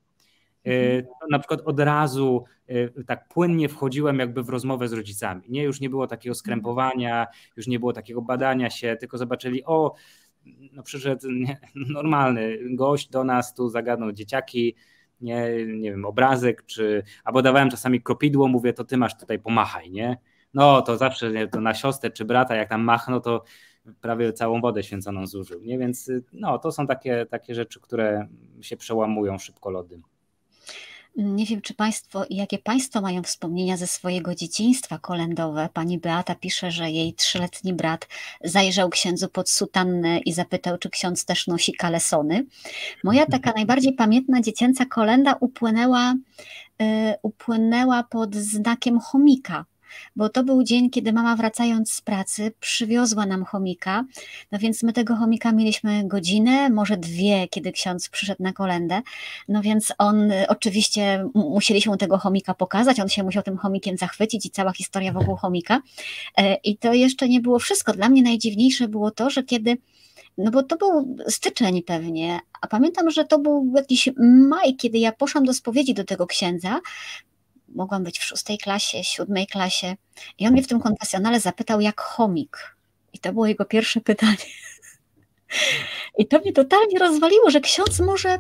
na przykład od razu e, tak płynnie wchodziłem jakby w rozmowę z rodzicami. Nie, już nie było takiego skrępowania, już nie było takiego badania się, tylko zobaczyli, o, no przyszedł nie, normalny gość do nas, tu zagadnął dzieciaki, nie, nie wiem, obrazek, czy, albo dawałem czasami kopidło, mówię, to ty masz tutaj pomachaj, nie? No to zawsze nie, to na siostrę czy brata, jak tam machnął, to prawie całą wodę święconą zużył, nie? Więc no, to są takie, takie rzeczy, które się przełamują szybko lody. Nie wiem, czy Państwo, jakie Państwo mają wspomnienia ze swojego dzieciństwa kolędowe. Pani Beata pisze, że jej trzyletni brat zajrzał księdzu pod sutannę i zapytał, czy ksiądz też nosi kalesony. Moja taka najbardziej pamiętna dziecięca kolenda upłynęła, y, upłynęła pod znakiem chomika bo to był dzień, kiedy mama wracając z pracy przywiozła nam chomika, no więc my tego chomika mieliśmy godzinę, może dwie, kiedy ksiądz przyszedł na kolendę, no więc on oczywiście musieliśmy mu tego chomika pokazać, on się musiał tym chomikiem zachwycić i cała historia wokół chomika. E, i to jeszcze nie było wszystko. Dla mnie najdziwniejsze było to, że kiedy no bo to był styczeń pewnie, a pamiętam, że to był jakiś maj, kiedy ja poszłam do spowiedzi do tego księdza, mogłam być w szóstej klasie, siódmej klasie. I on mnie w tym konfesjonale zapytał, jak chomik. I to było jego pierwsze pytanie. I to mnie totalnie rozwaliło, że ksiądz może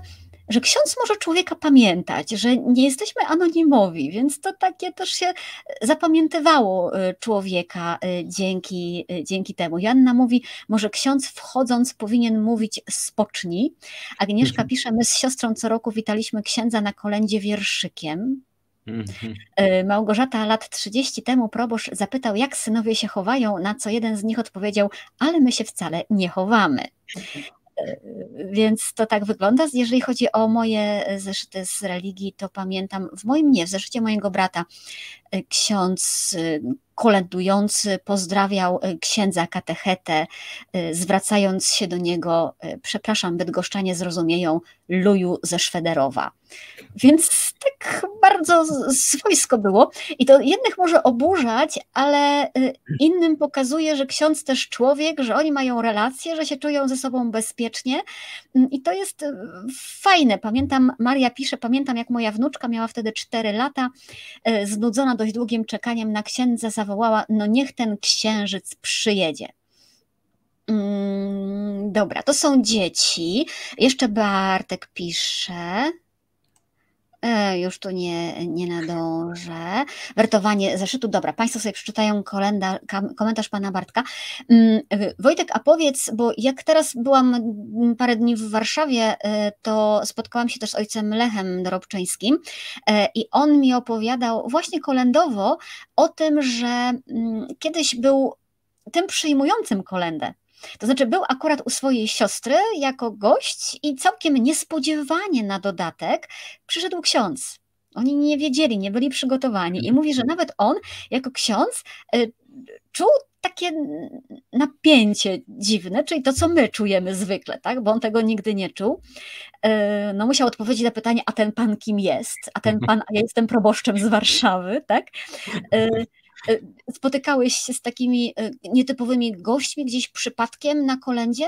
że ksiądz może człowieka pamiętać, że nie jesteśmy anonimowi, więc to takie też się zapamiętywało y, człowieka y, dzięki, y, dzięki temu. Joanna mówi, może ksiądz wchodząc powinien mówić spocznij. Agnieszka mhm. pisze, my z siostrą co roku witaliśmy księdza na kolędzie wierszykiem. Mhm. Małgorzata lat 30 temu proboszcz zapytał, jak synowie się chowają, na co jeden z nich odpowiedział, ale my się wcale nie chowamy. Więc to tak wygląda. Jeżeli chodzi o moje zeszyty z religii, to pamiętam w moim nie, w zeszycie mojego brata ksiądz kolendujący pozdrawiał y, księdza katechetę, zwracając się do niego, przepraszam, bydgoszczanie zrozumieją, luju ze Szwederowa. Więc tak bardzo swojsko było. I to jednych może oburzać, ale innym pokazuje, że ksiądz też człowiek, że oni mają relacje, że się czują ze sobą bezpiecznie. Mm, I to jest fajne. Pamiętam, Maria pisze, pamiętam jak moja wnuczka miała wtedy 4 lata, znudzona dość długim czekaniem na księdza, zawołała: No niech ten księżyc przyjedzie. Mm, dobra, to są dzieci. Jeszcze Bartek pisze. E, już tu nie, nie nadążę. Wertowanie zeszytu. Dobra, Państwo sobie przeczytają kolenda, komentarz Pana Bartka. Mm, Wojtek, a powiedz, bo jak teraz byłam parę dni w Warszawie, e, to spotkałam się też z ojcem Lechem Dorobczyńskim e, i on mi opowiadał właśnie kolendowo o tym, że mm, kiedyś był tym przyjmującym kolendę. To znaczy, był akurat u swojej siostry jako gość i całkiem niespodziewanie na dodatek przyszedł ksiądz. Oni nie wiedzieli, nie byli przygotowani. I mówi, że nawet on, jako ksiądz, y, czuł takie napięcie dziwne, czyli to, co my czujemy zwykle, tak? bo on tego nigdy nie czuł. Y, no, musiał odpowiedzieć na pytanie, a ten pan kim jest? A ten pan, a ja jestem proboszczem z Warszawy, tak? E, spotykałeś się z takimi e, nietypowymi gośćmi gdzieś przypadkiem na kolędzie?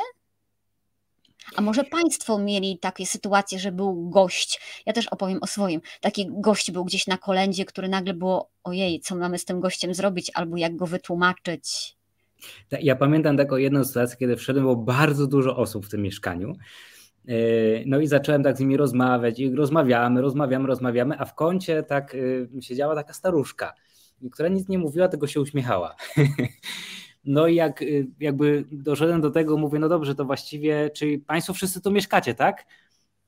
A może Państwo mieli takie sytuacje, że był gość, ja też opowiem o swoim, taki gość był gdzieś na kolędzie, który nagle było, ojej, co mamy z tym gościem zrobić, albo jak go wytłumaczyć? Ja pamiętam taką jedną sytuację, kiedy wszedłem, było bardzo dużo osób w tym mieszkaniu. E, no i zacząłem tak z nimi rozmawiać i rozmawiamy, rozmawiamy, rozmawiamy, a w kącie tak siedziała taka staruszka która nic nie mówiła, tylko się uśmiechała. No i jak y, jakby doszedłem do tego, mówię, no dobrze, to właściwie, czy Państwo wszyscy tu mieszkacie, tak?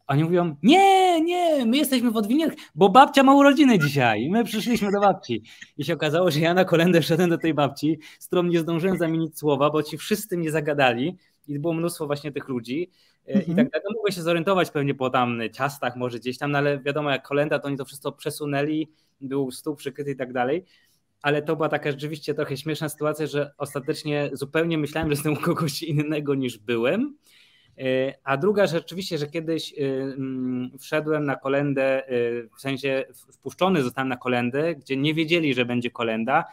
Oni mówią, nie, nie, my jesteśmy w Odwiniach, bo babcia ma urodziny dzisiaj. My przyszliśmy do babci. I się okazało, że ja na kolendę wszedłem do tej babci, z którą nie zdążyłem zamienić słowa, bo ci wszyscy mnie zagadali i było mnóstwo właśnie tych ludzi. E, I mhm. tak dalej. No, mogłem się zorientować pewnie po tam ciastach, może gdzieś tam, no ale wiadomo, jak kolenda, to oni to wszystko przesunęli, był stół przykryty i tak dalej. Ale to była taka rzeczywiście trochę śmieszna sytuacja, że ostatecznie zupełnie myślałem, że jestem u kogoś innego niż byłem. E, a druga rzeczywiście, że kiedyś e, mm, wszedłem na kolendę, w sensie wpuszczony zostałem na kolendę, gdzie nie wiedzieli, że będzie kolenda.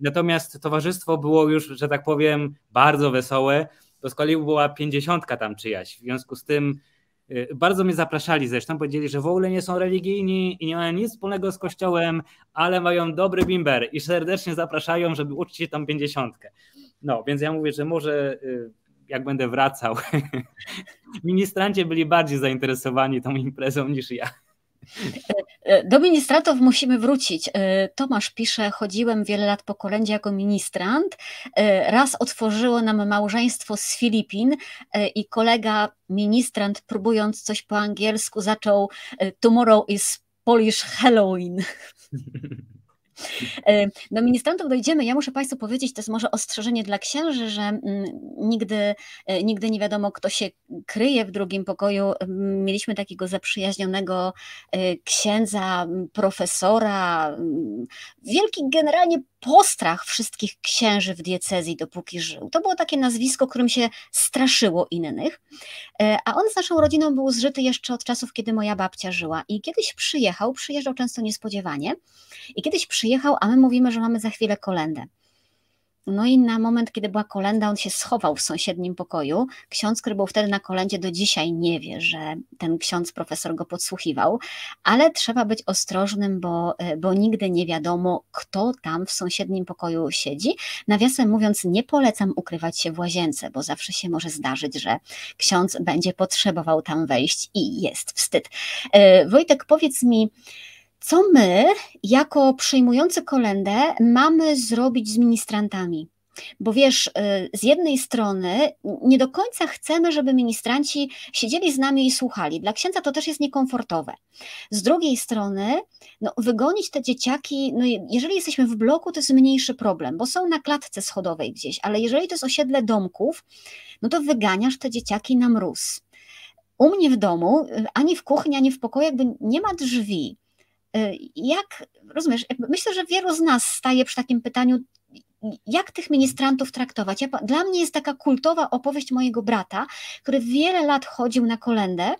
Natomiast towarzystwo było już, że tak powiem, bardzo wesołe to z kolei była pięćdziesiątka tam czyjaś. W związku z tym y, bardzo mnie zapraszali zresztą, powiedzieli, że w ogóle nie są religijni i nie mają nic wspólnego z kościołem, ale mają dobry bimber i serdecznie zapraszają, żeby uczcić tam pięćdziesiątkę. No, więc ja mówię, że może y, jak będę wracał, ministranci byli bardziej zainteresowani tą imprezą niż ja. E, do ministratów musimy wrócić. E, Tomasz pisze, chodziłem wiele lat po kolędzie jako ministrant. E, raz otworzyło nam małżeństwo z Filipin i kolega ministrant próbując coś po angielsku zaczął tomorrow is Polish Halloween. E, do ministrantów dojdziemy. Ja muszę Państwu powiedzieć, to jest może ostrzeżenie dla księży, że mm, nigdy, e, nigdy nie wiadomo, kto się kryje w drugim pokoju. Mieliśmy takiego zaprzyjaźnionego e, księdza, profesora, wielki generalnie postrach wszystkich księży w diecezji, dopóki żył. To było takie nazwisko, którym się straszyło innych. A on z naszą rodziną był zżyty jeszcze od czasów, kiedy moja babcia żyła. I kiedyś przyjechał, przyjeżdżał często niespodziewanie. I kiedyś przyjechał, a my mówimy, że mamy za chwilę kolendę. No i na moment, kiedy była kolenda, on się schował w sąsiednim pokoju. Ksiądz, który był wtedy na kolendzie, do dzisiaj nie wie, że ten ksiądz profesor go podsłuchiwał, ale trzeba być ostrożnym, bo, e, bo nigdy nie wiadomo, kto tam w sąsiednim pokoju siedzi. Nawiasem mówiąc, nie polecam ukrywać się w łazience, bo zawsze się może zdarzyć, że ksiądz będzie potrzebował tam wejść i jest wstyd. E, Wojtek, powiedz mi, co my, jako przyjmujący kolendę, mamy zrobić z ministrantami? Bo wiesz, y, z jednej strony nie do końca chcemy, żeby ministranci siedzieli z nami i słuchali. Dla księdza to też jest niekomfortowe. Z drugiej strony, no, wygonić te dzieciaki, no, jeżeli jesteśmy w bloku, to jest mniejszy problem, bo są na klatce schodowej gdzieś, ale jeżeli to jest osiedle domków, no to wyganiasz te dzieciaki na mróz. U mnie w domu, y, ani w kuchni, ani w pokoju, jakby nie ma drzwi. Y, jak, rozumiesz, myślę, że wielu z nas staje przy takim pytaniu, jak tych ministrantów traktować. Ja, dla mnie jest taka kultowa opowieść mojego brata, który wiele lat chodził na kolendę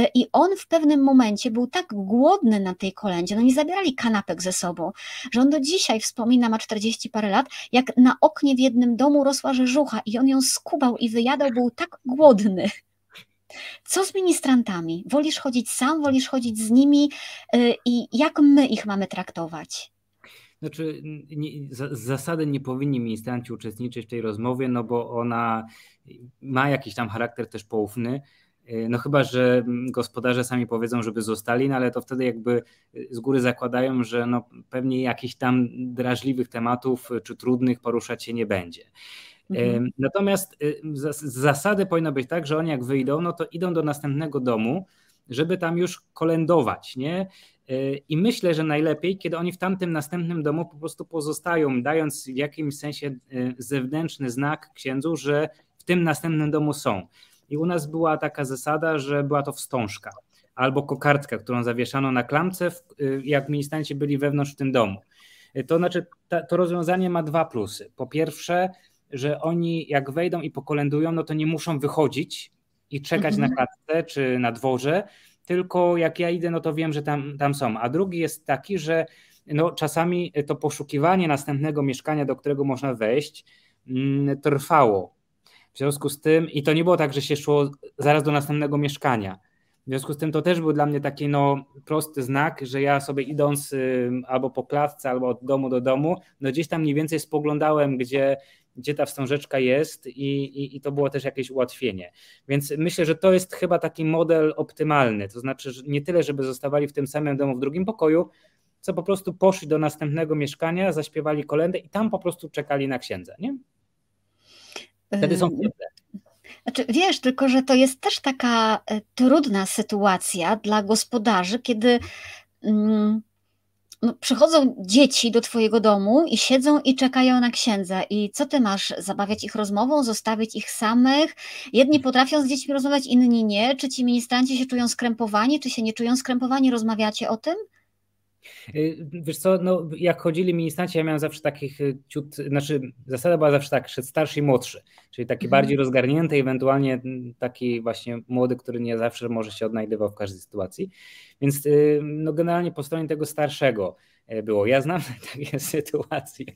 y, i on w pewnym momencie był tak głodny na tej kolendzie, no nie zabierali kanapek ze sobą, że on do dzisiaj wspomina, ma 40 parę lat, jak na oknie w jednym domu rosła rzeżucha i on ją skubał i wyjadał, był tak głodny. Co z ministrantami? Wolisz chodzić sam, wolisz chodzić z nimi y, i jak my ich mamy traktować? Znaczy, nie, z zasady nie powinni ministranci uczestniczyć w tej rozmowie, no bo ona ma jakiś tam charakter też poufny. Y, no chyba, że gospodarze sami powiedzą, żeby zostali, no ale to wtedy jakby z góry zakładają, że no pewnie jakichś tam drażliwych tematów czy trudnych poruszać się nie będzie. Mhm. Natomiast z zasady powinno być tak, że oni jak wyjdą, no to idą do następnego domu, żeby tam już kolędować, nie? Y, I myślę, że najlepiej, kiedy oni w tamtym następnym domu po prostu pozostają, dając w jakimś sensie y, zewnętrzny znak księdzu, że w tym następnym domu są. I u nas była taka zasada, że była to wstążka albo kokardka, którą zawieszano na klamce, jak ministranci byli wewnątrz w tym domu. To znaczy, to rozwiązanie ma dwa plusy. Po pierwsze, że oni jak wejdą i pokolendują, no to nie muszą wychodzić i czekać mhm. na klatce czy na dworze, tylko jak ja idę, no to wiem, że tam, tam są. A drugi jest taki, że no, czasami to poszukiwanie następnego mieszkania, do którego można wejść, mm, trwało. W związku z tym, i to nie było tak, że się szło zaraz do następnego mieszkania. W związku z tym to też był dla mnie taki no, prosty znak, że ja sobie idąc y, albo po klatce, albo od domu do domu, no gdzieś tam mniej więcej spoglądałem, gdzie gdzie ta wstążeczka jest i, i, i, to było też jakieś ułatwienie. Więc myślę, że to jest chyba taki model optymalny, to znaczy że nie tyle, żeby zostawali w tym samym domu w drugim pokoju, co po prostu poszli do następnego mieszkania, zaśpiewali kolendę i tam po prostu czekali na księdza, nie? Wtedy są cieple. Znaczy, wiesz, tylko że to jest też taka e, trudna sytuacja dla gospodarzy, kiedy mm, no, przychodzą dzieci do twojego domu i siedzą i czekają na księdza. I co ty masz? Zabawiać ich rozmową, zostawić ich samych? Jedni potrafią z dziećmi rozmawiać, inni nie. Czy ci ministranci się czują skrępowani, czy się nie czują skrępowani? Rozmawiacie o tym? Y, wiesz co, no, jak chodzili ministranci, ja miałem zawsze takich y, ciut, znaczy zasada była zawsze tak, starszy i młodszy, czyli taki mhm. bardziej rozgarnięty, ewentualnie taki właśnie młody, który nie zawsze może się odnajdywał w każdej sytuacji. Więc y, no, generalnie po stronie tego starszego było. Ja znam takie sytuacje,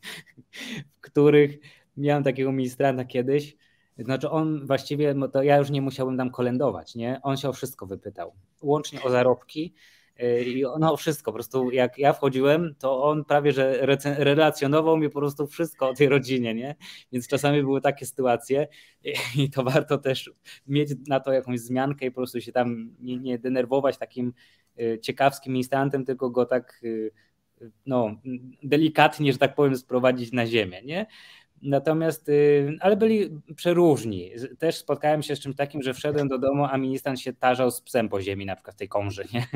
w których miałem takiego ministranta kiedyś, znaczy on właściwie, no to ja już nie musiałbym tam kolędować, nie? On się o wszystko wypytał, łącznie o zarobki, i ono wszystko, po prostu jak ja wchodziłem, to on prawie, że relacjonował mi po prostu wszystko o tej rodzinie, nie? Więc czasami były takie sytuacje i to warto też mieć na to jakąś zmiankę i po prostu się tam nie, nie denerwować takim y, ciekawskim instantem, tylko go tak y, no, delikatnie, że tak powiem, sprowadzić na ziemię, nie? Natomiast, y, ale byli przeróżni. Też spotkałem się z czymś takim, że wszedłem do domu, a ministrant się tarzał z psem po ziemi, na przykład w tej komrze, nie?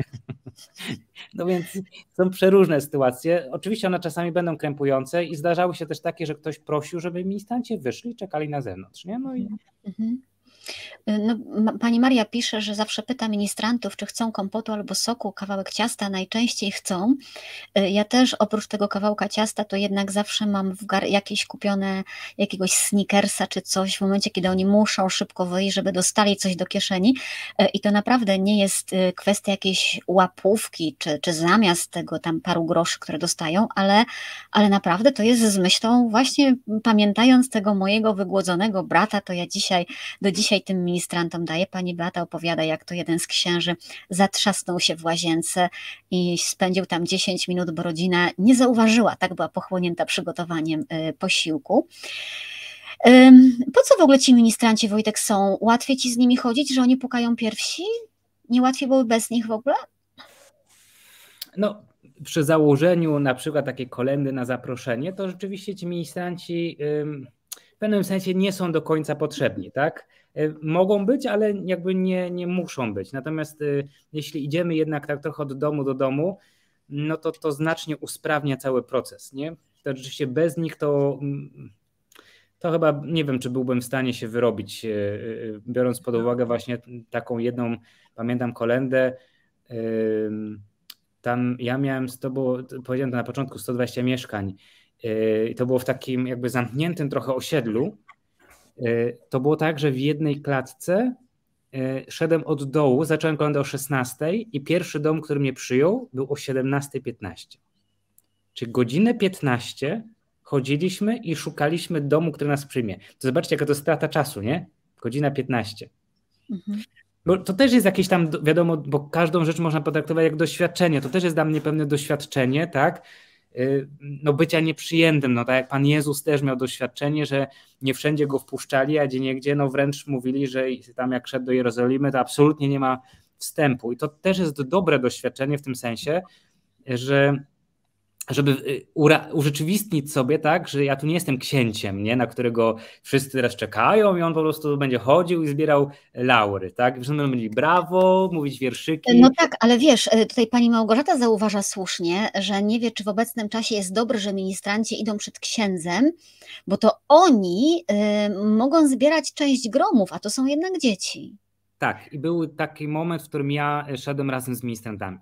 No więc są przeróżne sytuacje. Oczywiście one czasami będą krępujące i zdarzały się też takie, że ktoś prosił, żeby ministranci wyszli czekali na zewnątrz, nie? No i... Mhm. Y, no, pani Maria pisze, że zawsze pyta ministrantów, czy chcą kompotu albo soku, kawałek ciasta, najczęściej chcą. Y, ja też oprócz tego kawałka ciasta, to jednak zawsze mam w gar- jakieś kupione jakiegoś sneakersa czy coś w momencie, kiedy oni muszą szybko wyjść, żeby dostali coś do kieszeni. Y, I to naprawdę nie jest kwestia jakiejś łapówki, czy, czy zamiast tego tam paru groszy, które dostają, ale, ale naprawdę to jest z myślą, właśnie pamiętając tego mojego wygłodzonego brata, to ja dzisiaj, do dzisiaj tym ministrantom daje. Pani Beata opowiada, jak to jeden z księży zatrzasnął się w łazience i spędził tam 10 minut, bo rodzina nie zauważyła, tak była pochłonięta przygotowaniem y, posiłku. Po co w ogóle ci ministranci, Wojtek, są? Łatwiej ci z nimi chodzić, że oni pukają pierwsi? Nie łatwiej byłoby bez nich w ogóle? No, przy założeniu na przykład takiej kolendy na zaproszenie, to rzeczywiście ci ministranci w pewnym sensie nie są do końca potrzebni, tak? E, mogą być, ale jakby nie, nie muszą być. Natomiast e, jeśli idziemy jednak tak trochę od domu do domu, no to to znacznie usprawnia cały proces, nie? To rzeczywiście bez nich to mm, to chyba nie wiem, czy byłbym w stanie się wyrobić, e, biorąc pod uwagę właśnie taką jedną, pamiętam kolendę, tam ja miałem, to było, powiedziałem to na początku, 120 mieszkań i to było w takim jakby zamkniętym trochę osiedlu, to było tak, że w jednej klatce e, szedłem od dołu, zacząłem kolendę o 16 i pierwszy dom, który mnie przyjął, był o 17.15. Czyli godzinę 15 chodziliśmy i szukaliśmy domu, który nas przyjmie. To zobaczcie, jaka to strata czasu, nie? Godzina 15. Mhm. Bo to też jest jakieś tam, wiadomo, bo każdą rzecz można potraktować jak doświadczenie. To też jest dla mnie pewne doświadczenie, tak? Y, no, bycia nieprzyjętym. No, tak jak Pan Jezus też miał doświadczenie, że nie wszędzie go wpuszczali, a gdzie niegdzie no, wręcz mówili, że tam jak szedł do Jerozolimy, to absolutnie nie ma wstępu. I to też jest dobre doświadczenie w tym sensie, że żeby y, urzeczywistnić sobie, tak, że ja tu nie jestem księciem, nie, na którego wszyscy teraz czekają i on po prostu będzie chodził i zbierał laury, tak? Wszyscy będą mieli brawo, mówić wierszyki. No tak, ale wiesz, y, tutaj pani Małgorzata zauważa słusznie, że nie wie, czy w obecnym czasie jest dobrze, że ministranci idą przed księdzem, bo to oni y, mogą zbierać część gromów, a to są jednak dzieci. Tak, i był taki moment, w którym ja szedłem razem z ministrantami.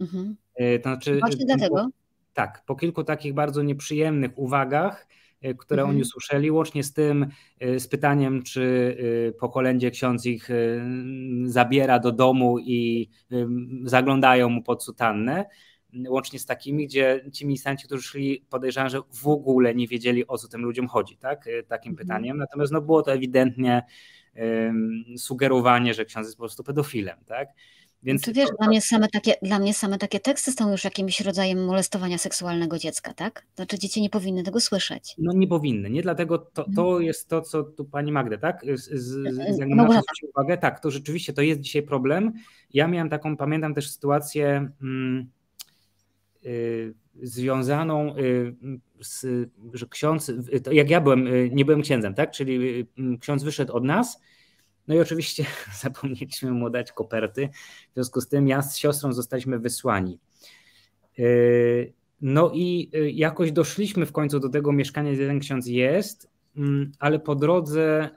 Mhm. To znaczy, Właśnie dlatego. Tak, po kilku takich bardzo nieprzyjemnych uwagach, e, które mhm. oni usłyszeli, łącznie z tym, e, z pytaniem, czy e, po kolędzie ksiądz ich zabiera do domu i zaglądają mu pod sutannę, łącznie z takimi, gdzie ci ministranci, którzy szli, podejrzewam, że w ogóle nie wiedzieli, o co tym ludziom chodzi, tak? takim mhm. pytaniem. Natomiast no, było to ewidentnie sugerowanie, że ksiądz jest po prostu pedofilem. Tak? Więc to wiesz, dla mnie, same takie, dla mnie same takie teksty są już jakimś rodzajem molestowania seksualnego dziecka, tak? Znaczy dzieci nie powinny tego słyszeć. No nie powinny, nie? Dlatego to, to mhm. jest to, co tu pani Magda, tak? Z, z, z, z uwagę, tak, to rzeczywiście to jest dzisiaj problem. Ja miałem taką, pamiętam też sytuację mm, y, związaną y, z, że ksiądz, jak ja byłem, y, nie byłem księdzem, tak? Czyli y, ksiądz wyszedł od nas, no i oczywiście zapomnieliśmy mu dać koperty, w związku z tym ja z siostrą zostaliśmy wysłani. Yy, no i yy, jakoś doszliśmy w końcu do tego mieszkania, gdzie ten ksiądz jest, mm, ale po drodze,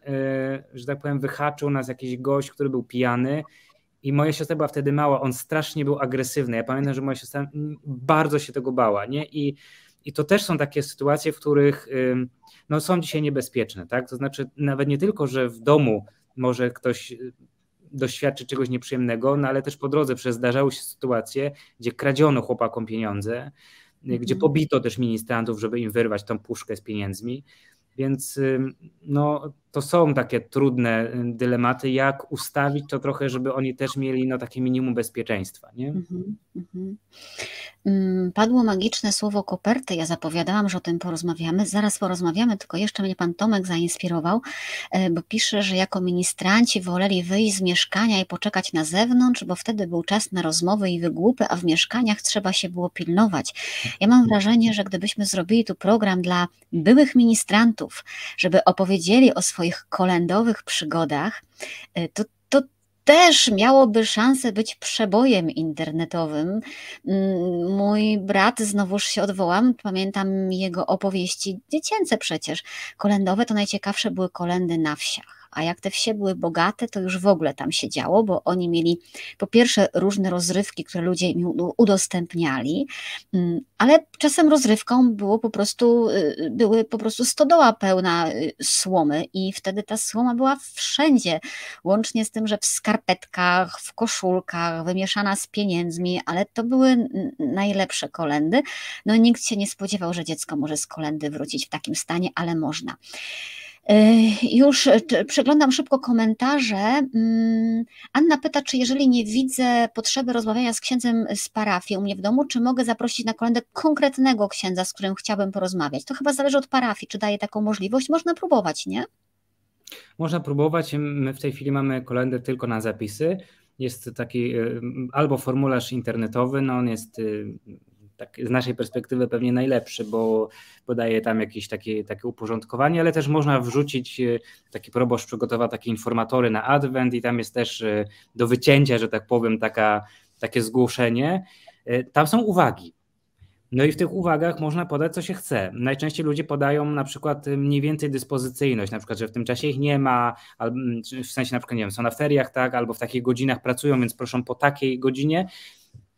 yy, że tak powiem, wyhaczył nas jakiś gość, który był pijany i moja siostra była wtedy mała, on strasznie był agresywny. Ja pamiętam, że moja siostra bardzo się tego bała, nie? I, i to też są takie sytuacje, w których no, są dzisiaj niebezpieczne, tak? To znaczy nawet nie tylko, że w domu może ktoś y, doświadczy czegoś nieprzyjemnego, no ale też po drodze przez zdarzały się sytuacje, gdzie kradziono chłopakom pieniądze, mm. gdzie pobito też ministrantów, żeby im wyrwać tą puszkę z pieniędzmi. Więc no, to są takie trudne dylematy, jak ustawić to trochę, żeby oni też mieli no, takie minimum bezpieczeństwa. Nie? Mm -hmm. Padło magiczne słowo koperty. Ja zapowiadałam, że o tym porozmawiamy. Zaraz porozmawiamy, tylko jeszcze mnie pan Tomek zainspirował, e, bo pisze, że jako ministranci woleli wyjść z mieszkania i poczekać na zewnątrz, bo wtedy był czas na rozmowy i wygłupy, a w mieszkaniach trzeba się było pilnować. Ja mam wrażenie, że gdybyśmy zrobili tu program dla byłych ministrantów, żeby opowiedzieli o swoich kolendowych przygodach, e, to też miałoby szansę być przebojem internetowym. Mm, mój brat, znowuż się odwołam, pamiętam jego opowieści dziecięce przecież. Kolendowe to najciekawsze były kolendy na wsiach. A jak te wsie były bogate, to już w ogóle tam się działo, bo oni mieli po pierwsze różne rozrywki, które ludzie im udostępniali, mm, ale czasem rozrywką było po prostu, y, były po prostu stodoła pełna y, słomy i wtedy ta słoma była wszędzie, łącznie z tym, że w skarpetkach, w koszulkach, wymieszana z pieniędzmi, ale to były najlepsze kolendy. No nikt się nie spodziewał, że dziecko może z kolendy wrócić w takim stanie, ale można. Już przeglądam szybko komentarze. Mm, Anna pyta, czy jeżeli nie widzę potrzeby rozmawiania z księdzem z parafii u mnie w domu, czy mogę zaprosić na kolendę konkretnego księdza, z którym chciałbym porozmawiać? To chyba zależy od parafii, czy daje taką możliwość. Można próbować, nie? Można próbować. My w tej chwili mamy kolendę tylko na zapisy. Jest taki y, albo formularz internetowy, no on jest y, tak z naszej perspektywy pewnie najlepszy, bo podaje tam jakieś takie, takie uporządkowanie, ale też można wrzucić, e, taki proboszcz przygotował takie informatory na Advent i tam jest też e, do wycięcia, że tak powiem, taka, takie zgłoszenie. E, tam są uwagi. No i w tych uwagach można podać, co się chce. Najczęściej ludzie podają na przykład mniej więcej dyspozycyjność, na przykład, że w tym czasie ich nie ma, w sensie na przykład, nie wiem, są na feriach, tak, albo w takich godzinach pracują, więc proszą po takiej godzinie.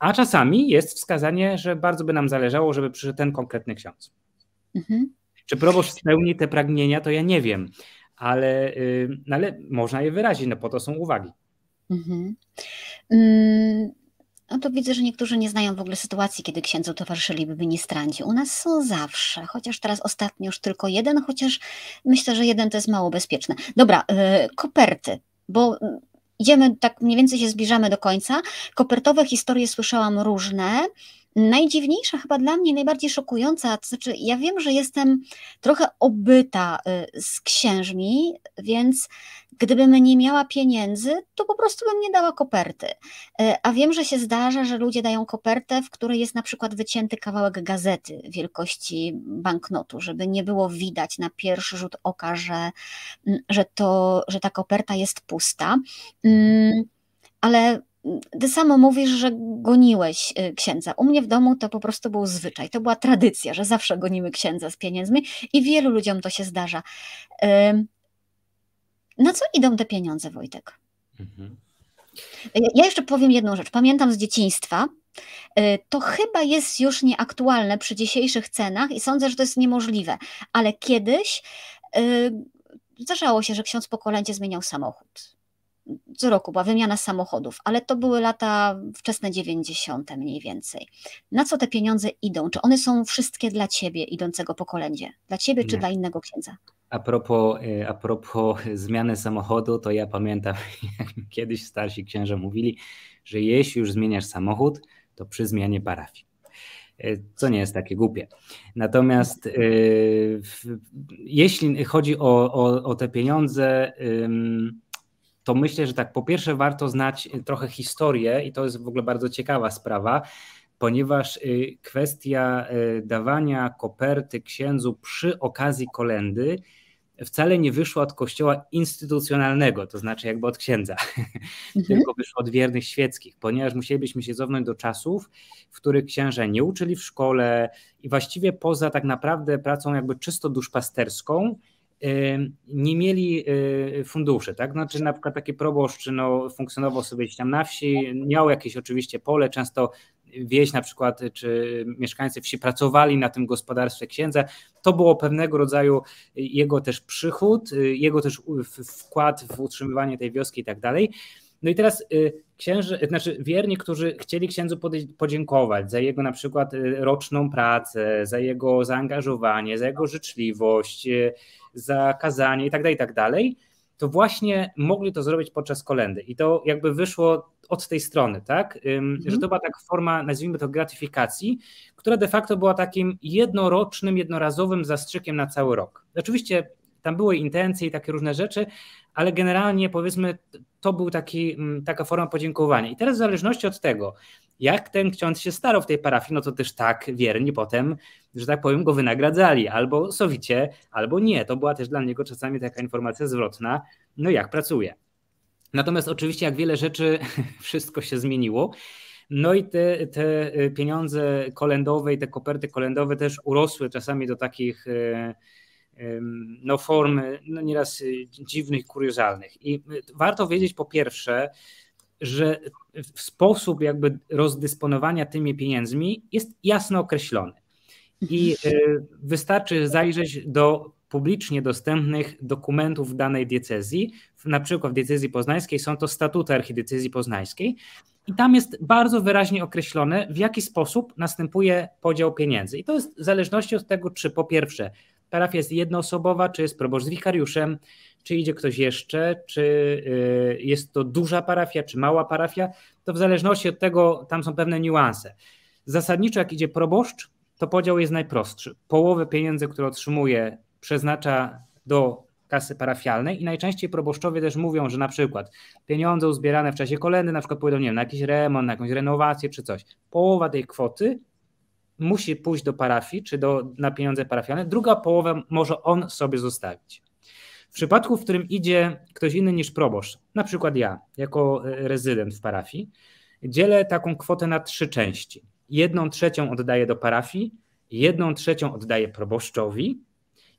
A czasami jest wskazanie, że bardzo by nam zależało, żeby przyszedł ten konkretny ksiądz. Mhm. Czy proboszcz spełni te pragnienia, to ja nie wiem, ale, yy, ale można je wyrazić, no po to są uwagi. Mhm. Mm, no to widzę, że niektórzy nie znają w ogóle sytuacji, kiedy księdzu towarzyszyliby ministranci. U nas są zawsze, chociaż teraz ostatnio już tylko jeden, chociaż myślę, że jeden to jest mało bezpieczne. Dobra, yy, koperty, bo idziemy, tak mniej więcej się zbliżamy do końca. Kopertowe historie słyszałam różne. Najdziwniejsza, chyba dla mnie najbardziej szokująca, to znaczy ja wiem, że jestem trochę obyta y, z księżmi, więc gdybym nie miała pieniędzy, to po prostu bym nie dała koperty. Y, a wiem, że się zdarza, że ludzie dają kopertę, w której jest na przykład wycięty kawałek gazety wielkości banknotu, żeby nie było widać na pierwszy rzut oka, że, mm, że, to, że ta koperta jest pusta. Mm, ale ty samo mówisz, że goniłeś y, księdza. U mnie w domu to po prostu był zwyczaj, to była tradycja, że zawsze gonimy księdza z pieniędzmi i wielu ludziom to się zdarza. Na co idą te pieniądze, Wojtek? Mhm. Ja jeszcze powiem jedną rzecz. Pamiętam z dzieciństwa, y, to chyba jest już nieaktualne przy dzisiejszych cenach i sądzę, że to jest niemożliwe, ale kiedyś y, zdarzało się, że ksiądz po kolędzie zmieniał samochód co roku była wymiana samochodów, ale to były lata wczesne 90. mniej więcej. Na co te pieniądze idą? Czy one są wszystkie dla ciebie, idącego po kolędzie? Dla ciebie czy Nie. dla innego księdza? A propos, y, a propos zmiany samochodu, to ja pamiętam, jak kiedyś starsi księża mówili, że jeśli już zmieniasz samochód, to przy zmianie parafii y, co nie jest takie głupie. Natomiast y, jeśli chodzi o, o, o te pieniądze, to myślę, że tak, po pierwsze warto znać y, trochę historię i to jest w ogóle bardzo ciekawa sprawa, ponieważ y, kwestia y, dawania koperty księdzu przy okazji kolendy wcale nie wyszła od kościoła instytucjonalnego, to znaczy jakby od księdza, mhm. tylko wyszła od wiernych świeckich, ponieważ musielibyśmy się cofnąć do czasów, w których księża nie uczyli w szkole i właściwie poza tak naprawdę pracą jakby czysto duszpasterską, nie mieli y, funduszy, tak? Znaczy na przykład taki proboszcz no, funkcjonował sobie gdzieś tam na wsi, miał jakieś oczywiście pole, często wieś na przykład, czy mieszkańcy wsi pracowali na tym gospodarstwie księdza, to było pewnego rodzaju jego też przychód, y, jego też wkład w utrzymywanie tej wioski i tak dalej. No i teraz y, księży, znaczy wierni, którzy chcieli księdzu podziękować za jego na przykład roczną pracę, za jego zaangażowanie, za jego życzliwość, za kazanie i tak dalej, i tak to właśnie mogli to zrobić podczas kolendy. I to jakby wyszło od tej strony, tak? Mhm. Że to była taka forma, nazwijmy to, gratyfikacji, która de facto była takim jednorocznym, jednorazowym zastrzykiem na cały rok. Oczywiście tam były intencje i takie różne rzeczy, ale generalnie powiedzmy, to był taki, taka forma podziękowania. I teraz w zależności od tego, jak ten ksiądz się starał w tej parafii, no to też tak wierni potem, że tak powiem, go wynagradzali, albo sowicie, albo nie. To była też dla niego czasami taka informacja zwrotna, no jak pracuje. Natomiast oczywiście, jak wiele rzeczy, wszystko się zmieniło. No i te, te pieniądze kolendowe i te koperty kolendowe też urosły czasami do takich e, no, form no, nieraz dziwnych, kuriozalnych. I warto wiedzieć po pierwsze, że sposób jakby rozdysponowania tymi pieniędzmi jest jasno określony. I wystarczy zajrzeć do publicznie dostępnych dokumentów danej diecezji. Na przykład w diecezji poznańskiej są to statuty archidiecezji poznańskiej i tam jest bardzo wyraźnie określone, w jaki sposób następuje podział pieniędzy. I to jest w zależności od tego, czy po pierwsze parafia jest jednoosobowa, czy jest proboszcz z wikariuszem, czy idzie ktoś jeszcze, czy y, jest to duża parafia, czy mała parafia, to w zależności od tego tam są pewne niuanse. Zasadniczo jak idzie proboszcz, to podział jest najprostszy. Połowę pieniędzy, które otrzymuje przeznacza do kasy parafialnej i najczęściej proboszczowie też mówią, że na przykład pieniądze uzbierane w czasie kolendy na przykład pójdą nie wiem, na jakiś remont, na jakąś renowację czy coś. Połowa tej kwoty musi pójść do parafii czy do, na pieniądze parafialne, druga połowa może on sobie zostawić. W przypadku, w którym idzie ktoś inny niż proboszcz, na przykład ja, jako e, rezydent w parafii, dzielę taką kwotę na trzy części. Jedną trzecią oddaję do parafii, jedną trzecią oddaję proboszczowi,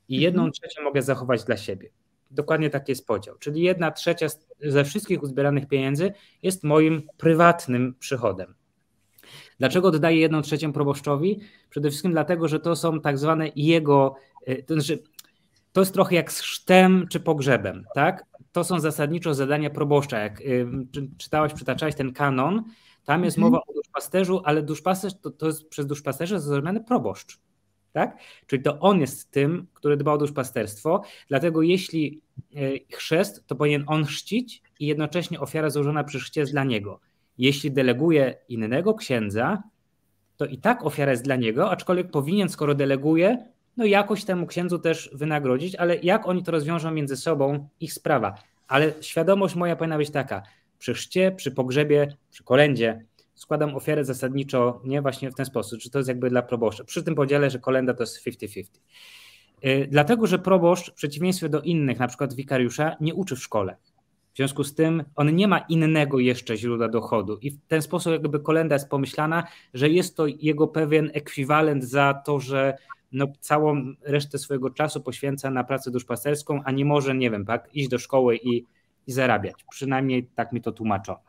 i jedną mhm. trzecią mogę zachować dla siebie. Dokładnie taki jest podział. Czyli jedna trzecia ze wszystkich uzbieranych pieniędzy jest moim prywatnym przychodem. Dlaczego oddaję jedną trzecią proboszczowi? Przede wszystkim dlatego, że to są tak zwane jego, y, to znaczy to jest trochę jak z chrztem czy pogrzebem, tak? To są zasadniczo zadania proboszcza. Jak y, czytałaś, przytaczałeś ten kanon, tam jest mhm. mowa o duszpasterzu, ale duszpasterz to, to jest przez duszpasterza zrozumiany proboszcz tak? Czyli to on jest tym, który dba o duszpasterstwo, dlatego jeśli e, chrzest, to powinien on chrzcić i jednocześnie ofiara złożona przy chrzcie jest dla niego. Jeśli deleguje innego księdza, to i tak ofiara jest dla niego, aczkolwiek powinien, skoro deleguje, no jakoś temu księdzu też wynagrodzić, ale jak oni to rozwiążą między sobą, ich sprawa. Ale świadomość moja powinna być taka, przy chrzcie, przy pogrzebie, przy kolędzie, składam ofiarę zasadniczo nie właśnie w ten sposób, czy to jest jakby dla proboszcza. Przy tym podziale, że kolenda to jest 50-50. Y, dlatego, że proboszcz w przeciwieństwie do innych, na przykład wikariusza, nie uczy w szkole. W związku z tym on nie ma innego jeszcze źródła dochodu i w ten sposób jakby kolenda jest pomyślana, że jest to jego pewien ekwiwalent za to, że no, całą resztę swojego czasu poświęca na pracę duszpasterską, a nie może, nie wiem, tak, iść do szkoły i, i zarabiać. Przynajmniej tak mi to tłumaczono.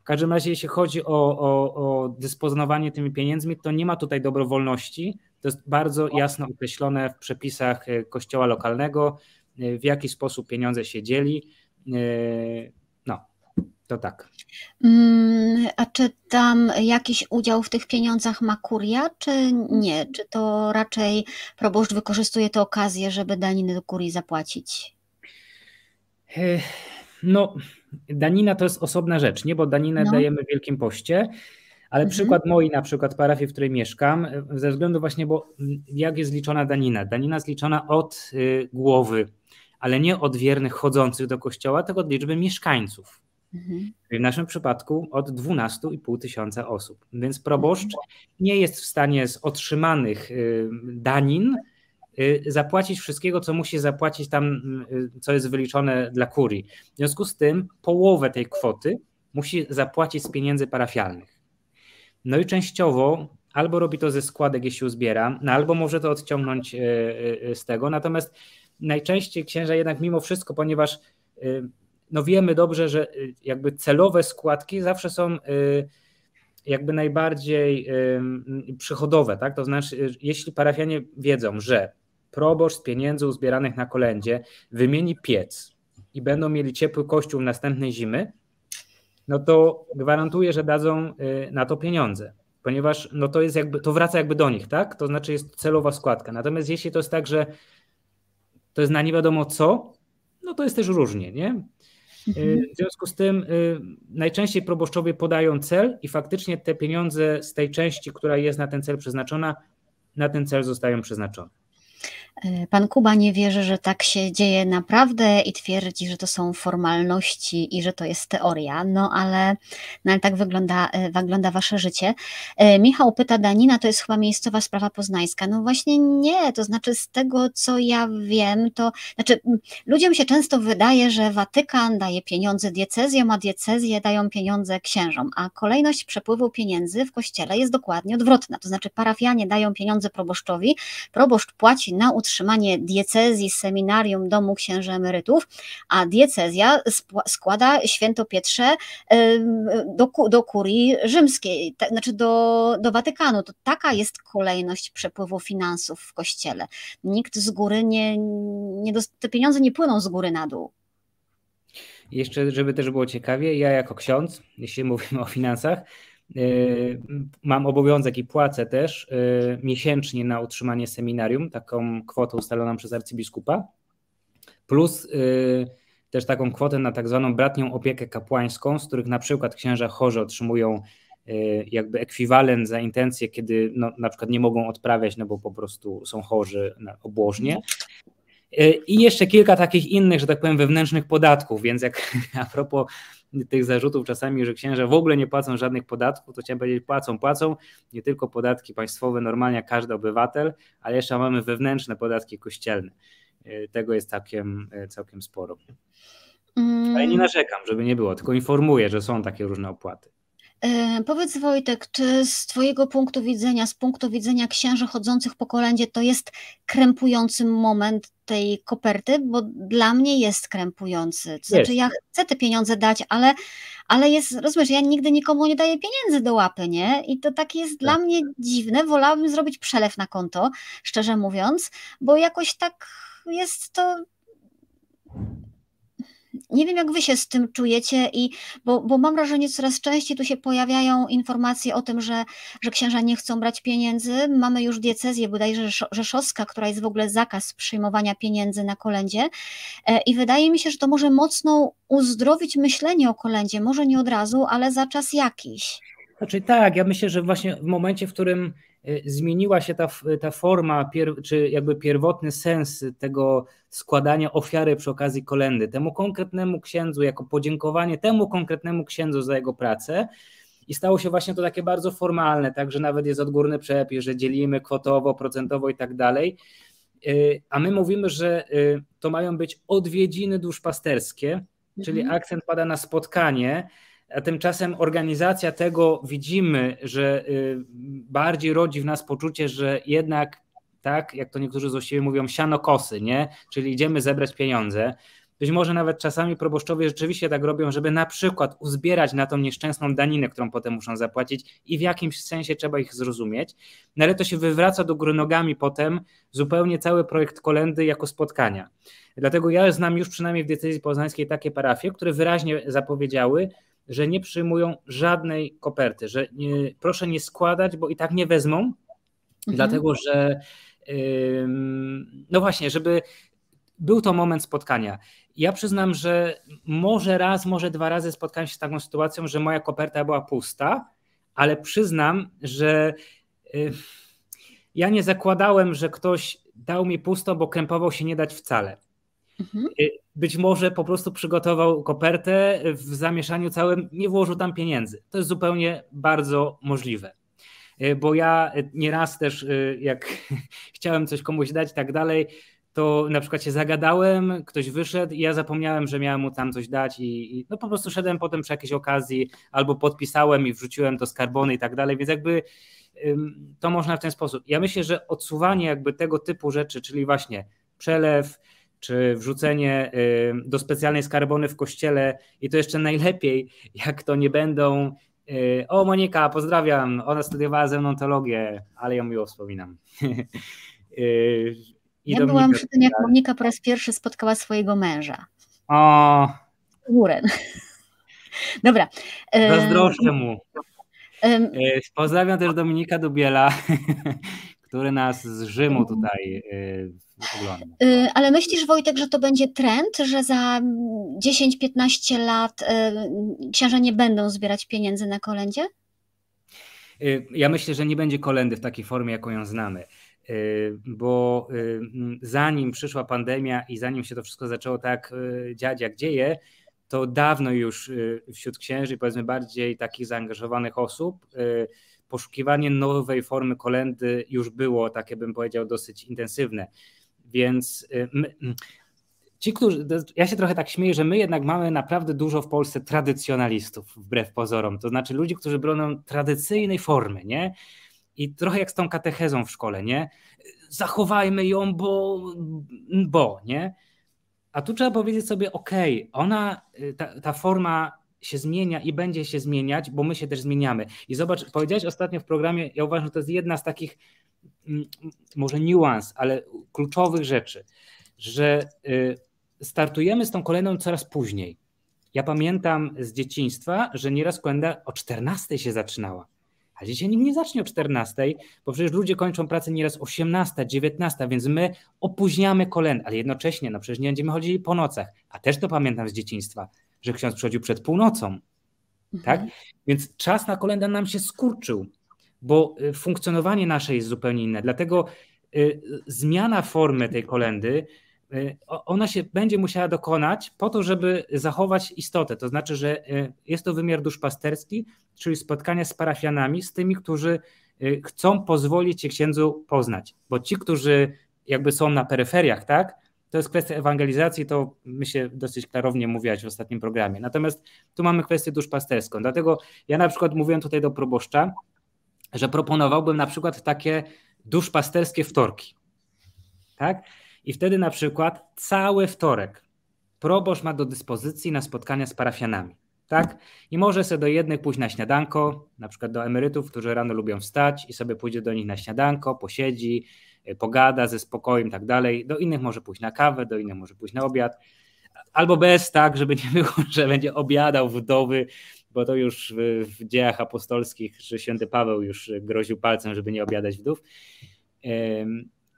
W każdym razie, jeśli chodzi o, o, o dysponowanie tymi pieniędzmi, to nie ma tutaj dobrowolności. To jest bardzo jasno określone w przepisach e, kościoła lokalnego, e, w jaki sposób pieniądze się dzieli. E, no, to tak. Mm, a czy tam jakiś udział w tych pieniądzach ma kuria, czy nie? Czy to raczej proboszcz wykorzystuje tę okazję, żeby daniny do kurii zapłacić? No, danina to jest osobna rzecz, nie? Bo daninę no. dajemy w Wielkim Poście, ale mhm. przykład mojej na przykład parafii, w której mieszkam, ze względu właśnie, bo jak jest liczona danina? Danina jest liczona od głowy, ale nie od wiernych chodzących do kościoła, tylko od liczby mieszkańców. Mhm. W naszym przypadku od 12,5 tysiąca osób. Więc proboszcz mhm. nie jest w stanie z otrzymanych y, danin Y, zapłacić wszystkiego, co musi zapłacić tam, y, co jest wyliczone dla kurii. W związku z tym połowę tej kwoty musi zapłacić z pieniędzy parafialnych. No i częściowo albo robi to ze składek, jeśli uzbiera, no albo może to odciągnąć z tego. Natomiast najczęściej księża jednak mimo wszystko, ponieważ no wiemy dobrze, że jakby celowe składki zawsze są jakby najbardziej przychodowe, tak? To znaczy, jeśli parafianie wiedzą, że proboszcz z pieniędzy uzbieranych na kolędzie wymieni piec i będą mieli ciepły kościół następnej zimy, no to gwarantuję, że dadzą y, na to pieniądze, ponieważ no to jest jakby, to wraca jakby do nich, tak? To znaczy jest celowa składka. Natomiast jeśli to jest tak, że to jest na nie wiadomo co, no to jest też różnie, nie? Y, mhm. W związku z tym y, najczęściej proboszczowie podają cel i faktycznie te pieniądze z tej części, która jest na ten cel przeznaczona, na ten cel zostają przeznaczone. E, pan Kuba nie wierzy, że tak się dzieje naprawdę i twierdzi, że to są formalności i że to jest teoria, no ale, no ale tak wygląda, e, wygląda wasze życie. E, Michał pyta, Danina to jest chyba miejscowa sprawa poznańska. No właśnie nie, to znaczy z tego co ja wiem, to znaczy ludziom się często wydaje, że Watykan daje pieniądze diecezjom, a diecezje dają pieniądze księżom, a kolejność przepływu pieniędzy w kościele jest dokładnie odwrotna, to znaczy parafianie dają pieniądze proboszczowi, proboszcz płaci na utrzymanie diecezji, seminarium, domu księży emerytów, a diecezja składa święto Pietrze do, do kurii rzymskiej, znaczy do, do Watykanu. To taka jest kolejność przepływu finansów w kościele. Nikt z góry nie, nie te pieniądze nie płyną z góry na dół. Jeszcze, żeby też było ciekawie, ja jako ksiądz, jeśli mówimy o finansach, mam obowiązek i płacę też y, miesięcznie na utrzymanie seminarium, taką kwotę ustaloną przez arcybiskupa, plus y, też taką kwotę na tak zwaną bratnią opiekę kapłańską, z których na przykład księża chorzy otrzymują jakby ekwiwalent za intencje, kiedy no, na przykład nie mogą odprawiać, no bo po prostu są chorzy obłożnie. I jeszcze kilka takich innych, że tak powiem, wewnętrznych podatków, więc jak a propos tych zarzutów czasami, że księża w ogóle nie płacą żadnych podatków, to chciałem powiedzieć, płacą, płacą nie tylko podatki państwowe, normalnie każdy obywatel, ale jeszcze mamy wewnętrzne podatki kościelne. E, tego jest całkiem, e, całkiem sporo. Ale nie narzekam, żeby nie było, tylko informuję, że są takie różne opłaty. E, powiedz Wojtek, czy z Twojego punktu widzenia, z punktu widzenia księży chodzących po kolędzie, to jest krępujący moment tej koperty? Bo dla mnie jest krępujący. To znaczy, ja chcę te pieniądze dać, ale, ale jest, rozumiesz, ja nigdy nikomu nie daję pieniędzy do łapy, nie? I to tak jest tak. dla mnie dziwne. Wolałabym zrobić przelew na konto, szczerze mówiąc, bo jakoś tak jest to nie wiem, jak wy się z tym czujecie, i, bo, bo mam wrażenie, coraz częściej tu się pojawiają informacje o tym, że, że księża nie chcą brać pieniędzy. Mamy już diecezję bodajże rzeszowska, która jest w ogóle zakaz przyjmowania pieniędzy na kolędzie. E, I wydaje mi się, że to może mocno uzdrowić myślenie o kolędzie. Może nie od razu, ale za czas jakiś. Znaczy tak, ja myślę, że właśnie w momencie, w którym zmieniła się ta, ta forma, czy jakby pierwotny sens tego składania ofiary przy okazji kolendy, temu konkretnemu księdzu, jako podziękowanie temu konkretnemu księdzu za jego pracę. I stało się właśnie to takie bardzo formalne, tak, że nawet jest odgórny przepis, że dzielimy kwotowo, procentowo i tak dalej. Y, a my mówimy, że y, to mają być odwiedziny duszpasterskie, czyli mhm. akcent pada na spotkanie, a tymczasem organizacja tego widzimy, że y, bardziej rodzi w nas poczucie, że jednak tak, jak to niektórzy złośliwie mówią, siano kosy, nie? Czyli idziemy zebrać pieniądze. Być może nawet czasami proboszczowie rzeczywiście tak robią, żeby na przykład uzbierać na tą nieszczęsną daninę, którą potem muszą zapłacić i w jakimś sensie trzeba ich zrozumieć. No ale to się wywraca do góry nogami potem zupełnie cały projekt kolendy jako spotkania. Dlatego ja znam już przynajmniej w decyzji poznańskiej takie parafie, które wyraźnie zapowiedziały, że nie przyjmują żadnej koperty, że nie, proszę nie składać, bo i tak nie wezmą, mhm. dlatego że no właśnie, żeby był to moment spotkania. Ja przyznam, że może raz, może dwa razy spotkałem się z taką sytuacją, że moja koperta była pusta, ale przyznam, że y, ja nie zakładałem, że ktoś dał mi pusto, bo krępował się nie dać wcale. Mhm. Być może po prostu przygotował kopertę w zamieszaniu całym, nie włożył tam pieniędzy. To jest zupełnie bardzo możliwe. Y, bo ja nieraz też, y, jak chciałem coś komuś dać i tak dalej, to na przykład się zagadałem, ktoś wyszedł i ja zapomniałem, że miałem mu tam coś dać i, i no po prostu szedłem potem przy jakiejś okazji albo podpisałem i wrzuciłem to skarbony i tak dalej, więc jakby to można w ten sposób. Ja myślę, że odsuwanie jakby tego typu rzeczy, czyli właśnie przelew, czy wrzucenie y, do specjalnej skarbony w kościele i to jeszcze najlepiej, jak to nie będą y, o Monika, pozdrawiam, ona studiowała ze mną teologię, ale ją miło wspominam. Y, I ja byłam przy tym, jak Monika po raz pierwszy spotkała swojego męża. O! Górę. Dobra. Zazdroszczę mu. Pozdrawiam też Dominika Dubiela, który nas z Rzymu tutaj ogląda. Y, ale myślisz, Wojtek, że to będzie trend, że za 10-15 lat y, księża nie będą zbierać pieniędzy na kolędzie? Y, ja myślę, że nie będzie kolendy w takiej formie, jaką ją znamy bo zanim przyszła pandemia i zanim się to wszystko zaczęło tak dziać, jak dzieje, to dawno już wśród księży, powiedzmy bardziej takich zaangażowanych osób, poszukiwanie nowej formy kolendy już było, takie bym powiedział, dosyć intensywne. Więc y, my, ci, którzy, ja się trochę tak śmieję, że my jednak mamy naprawdę dużo w Polsce tradycjonalistów, wbrew pozorom. To znaczy ludzi, którzy bronią tradycyjnej formy, nie? I trochę jak z tą katechezą w szkole, nie? Zachowajmy ją, bo, bo, nie? A tu trzeba powiedzieć sobie, ok, ona, y, ta, ta forma się zmienia i będzie się zmieniać, bo my się też zmieniamy. I zobacz, powiedziałeś ostatnio w programie, ja uważam, że to jest jedna z takich mm, może niuans, ale kluczowych rzeczy, że y, startujemy z tą kolejną coraz później. Ja pamiętam z dzieciństwa, że nieraz kolenda o 14 się zaczynała. A dzisiaj nikt nie zacznie o 14, bo przecież ludzie kończą pracę nieraz 18, 19, więc my opóźniamy kolendę, ale jednocześnie, no przecież nie będziemy chodzili po nocach. A też to pamiętam z dzieciństwa, że ksiądz przychodził przed północą. Tak? Mhm. Więc czas na kolendę nam się skurczył, bo y, funkcjonowanie nasze jest zupełnie inne. Dlatego y, zmiana formy tej kolendy Y, ona się będzie musiała dokonać po to, żeby zachować istotę. To znaczy, że jest to wymiar duszpasterski, czyli spotkania z parafianami, z tymi, którzy chcą pozwolić się księdzu poznać. Bo ci, którzy jakby są na peryferiach, tak, to jest kwestia ewangelizacji, to my się dosyć klarownie mówiłaś w ostatnim programie. Natomiast tu mamy kwestię duszpasterską. Dlatego ja na przykład mówiłem tutaj do proboszcza, że proponowałbym na przykład takie duszpasterskie wtorki. Tak? I wtedy na przykład cały wtorek proboszcz ma do dyspozycji na spotkania z parafianami. Tak? I może sobie do jednych pójść na śniadanko, na przykład do emerytów, którzy rano lubią wstać i sobie pójdzie do nich na śniadanko, posiedzi, pogada ze spokojem i tak dalej. Do innych może pójść na kawę, do innych może pójść na obiad. Albo bez, tak, żeby nie było, że będzie obiadał wdowy, bo to już w, w dziejach apostolskich, że święty Paweł już groził palcem, żeby nie obiadać wdów.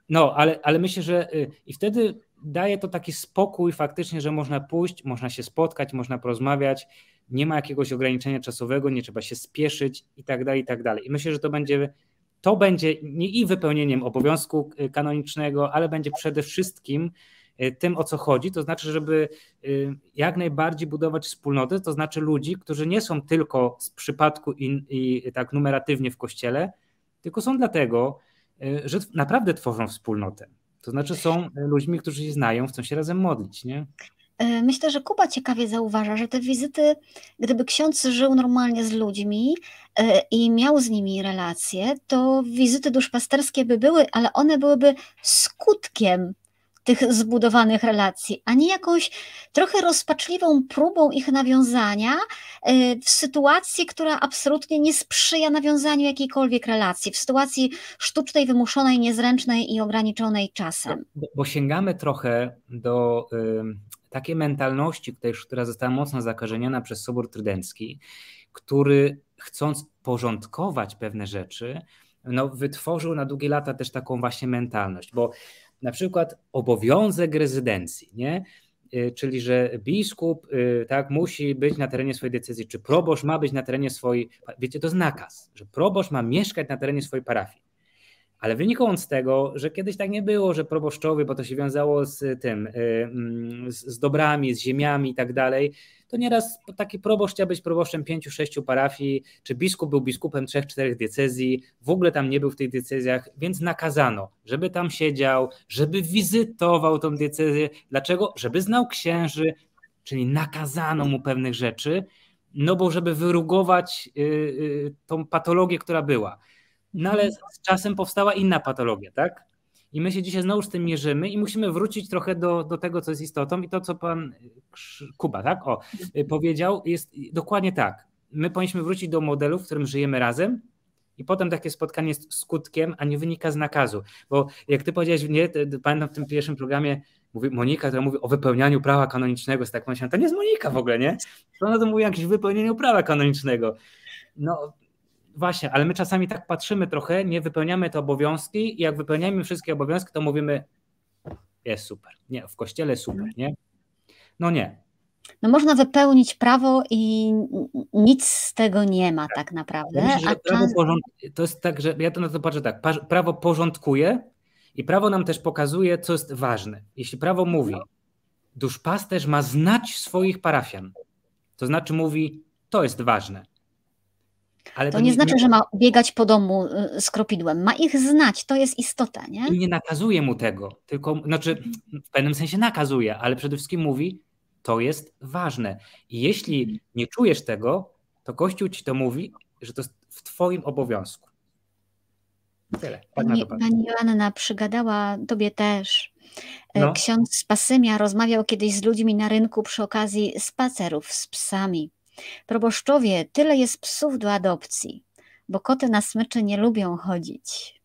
No, ale, ale myślę, że y, i wtedy daje to taki spokój faktycznie, że można pójść, można się spotkać, można porozmawiać, nie ma jakiegoś ograniczenia czasowego, nie trzeba się spieszyć i tak dalej, i tak dalej. I myślę, że to będzie, to będzie nie i wypełnieniem obowiązku y, kanonicznego, ale będzie przede wszystkim y, tym, o co chodzi, to znaczy, żeby jak najbardziej budować wspólnotę, to znaczy ludzi, którzy nie są tylko z przypadku i, i tak numeratywnie w kościele, tylko są dlatego, że naprawdę tworzą wspólnotę. To znaczy są ludźmi, którzy się znają, chcą się razem modlić, nie? E, myślę, że Kuba ciekawie zauważa, że te wizyty, gdyby ksiądz żył normalnie z ludźmi e, i miał z nimi relacje, to wizyty duszpasterskie by były, ale one byłyby skutkiem tych zbudowanych relacji, a nie jakąś trochę rozpaczliwą próbą ich nawiązania e, w sytuacji, która absolutnie nie sprzyja nawiązaniu jakiejkolwiek relacji, w sytuacji sztucznej, wymuszonej, niezręcznej i ograniczonej czasem. Bo, bo sięgamy trochę do takiej mentalności, która została mocno zakażeniona przez Sobór Trydencki, który chcąc porządkować pewne rzeczy, no, wytworzył na długie lata też taką właśnie mentalność, bo na przykład obowiązek rezydencji, nie? Y, czyli że biskup y, tak musi być na terenie swojej decyzji, czy proboszcz ma być na terenie swojej, wiecie, to jest nakaz, że proboszcz ma mieszkać na terenie swojej parafii. Ale wynika on z tego, że kiedyś tak nie było, że proboszczowie, bo to się wiązało z tym, y, mm, z dobrami, z ziemiami i tak dalej, to nieraz taki proboszcz chciał być proboszczem pięciu, sześciu parafii, czy biskup był biskupem trzech, czterech decyzji, w ogóle tam nie był w tych decyzjach, więc nakazano, żeby tam siedział, żeby wizytował tą decyzję. Dlaczego? Żeby znał księży, czyli nakazano mu pewnych rzeczy, no bo żeby wyrugować y, y, tą patologię, która była. No ale z czasem powstała inna patologia, tak? I my się dzisiaj znowu z tym mierzymy i musimy wrócić trochę do, do tego, co jest istotą i to, co pan Kuba, tak? O, powiedział, jest dokładnie tak. My powinniśmy wrócić do modelu, w którym żyjemy razem, i potem takie spotkanie jest skutkiem, a nie wynika z nakazu. Bo jak ty powiedziałeś, nie, pamiętam w tym pierwszym programie, mówi Monika, która mówi o wypełnianiu prawa kanonicznego, z tak pomyślałem, to nie jest Monika w ogóle, nie? Ona to mówi o jakimś wypełnieniu prawa kanonicznego. No Właśnie, ale my czasami tak patrzymy trochę, nie wypełniamy te obowiązki i jak wypełniamy wszystkie obowiązki, to mówimy jest super. Nie, w kościele super, nie? No nie. No można wypełnić prawo i nic z tego nie ma tak, tak naprawdę. Ja myślę. To jest tak, że ja to na to patrzę tak, prawo porządkuje i prawo nam też pokazuje, co jest ważne. Jeśli prawo mówi, duszpasterz ma znać swoich parafian, to znaczy mówi, to jest ważne to, to nie, nie, znaczy, nie... że ma biegać po domu y, z kropidłem. Ma ich znać, to jest istota, nie? I nie nakazuje mu tego, tylko, znaczy w pewnym sensie nakazuje, ale przede wszystkim mówi, to jest ważne. I jeśli nie czujesz tego, to Kościół ci to mówi, że to jest w twoim obowiązku. Tyle. Tak Pani, pani Joanna przygadała tobie też. E, No. Ksiądz Pasymia rozmawiał kiedyś z ludźmi na rynku przy okazji spacerów z psami. Proboszczowie, tyle jest psów do adopcji, bo koty na smyczy nie lubią chodzić.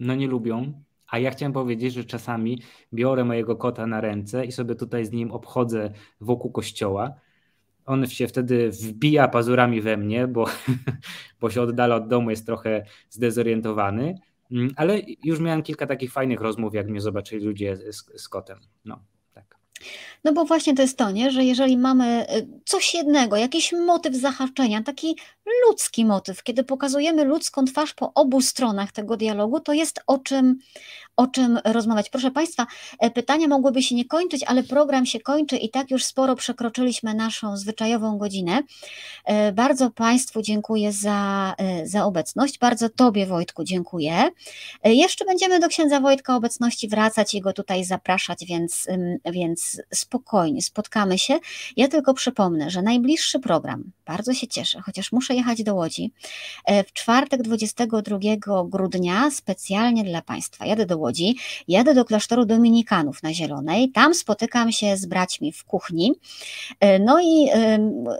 No nie lubią. A ja chciałem powiedzieć, że czasami biorę mojego kota na ręce i sobie tutaj z nim obchodzę wokół kościoła. On się wtedy wbija pazurami we mnie, bo, bo się oddala od domu, jest trochę zdezorientowany. Mm, Ale już miałem kilka takich fajnych rozmów, jak mnie zobaczyli ludzie z, z kotem. No. No bo właśnie to jest to, nie? że jeżeli mamy y, coś jednego, jakiś motyw zahaczenia, taki ludzki motyw, kiedy pokazujemy ludzką twarz po obu stronach tego dialogu, to jest o czym, o czym rozmawiać. Proszę Państwa, e, pytania mogłyby się nie kończyć, ale program się kończy i tak już sporo przekroczyliśmy naszą zwyczajową godzinę. E, Bardzo Państwu dziękuję za, e, za obecność, bardzo Tobie Wojtku dziękuję. Jeszcze będziemy do księdza Wojtka obecności wracać i go tutaj zapraszać, więc, więc spokojnie spotkamy się. Ja tylko przypomnę, że najbliższy program, bardzo się cieszę, chociaż muszę jechać do Łodzi, e, w czwartek 22 grudnia specjalnie dla Państwa jadę do Łodzi, jadę do klasztoru Dominikanów na Zielonej, tam spotykam się z braćmi w kuchni, E, no i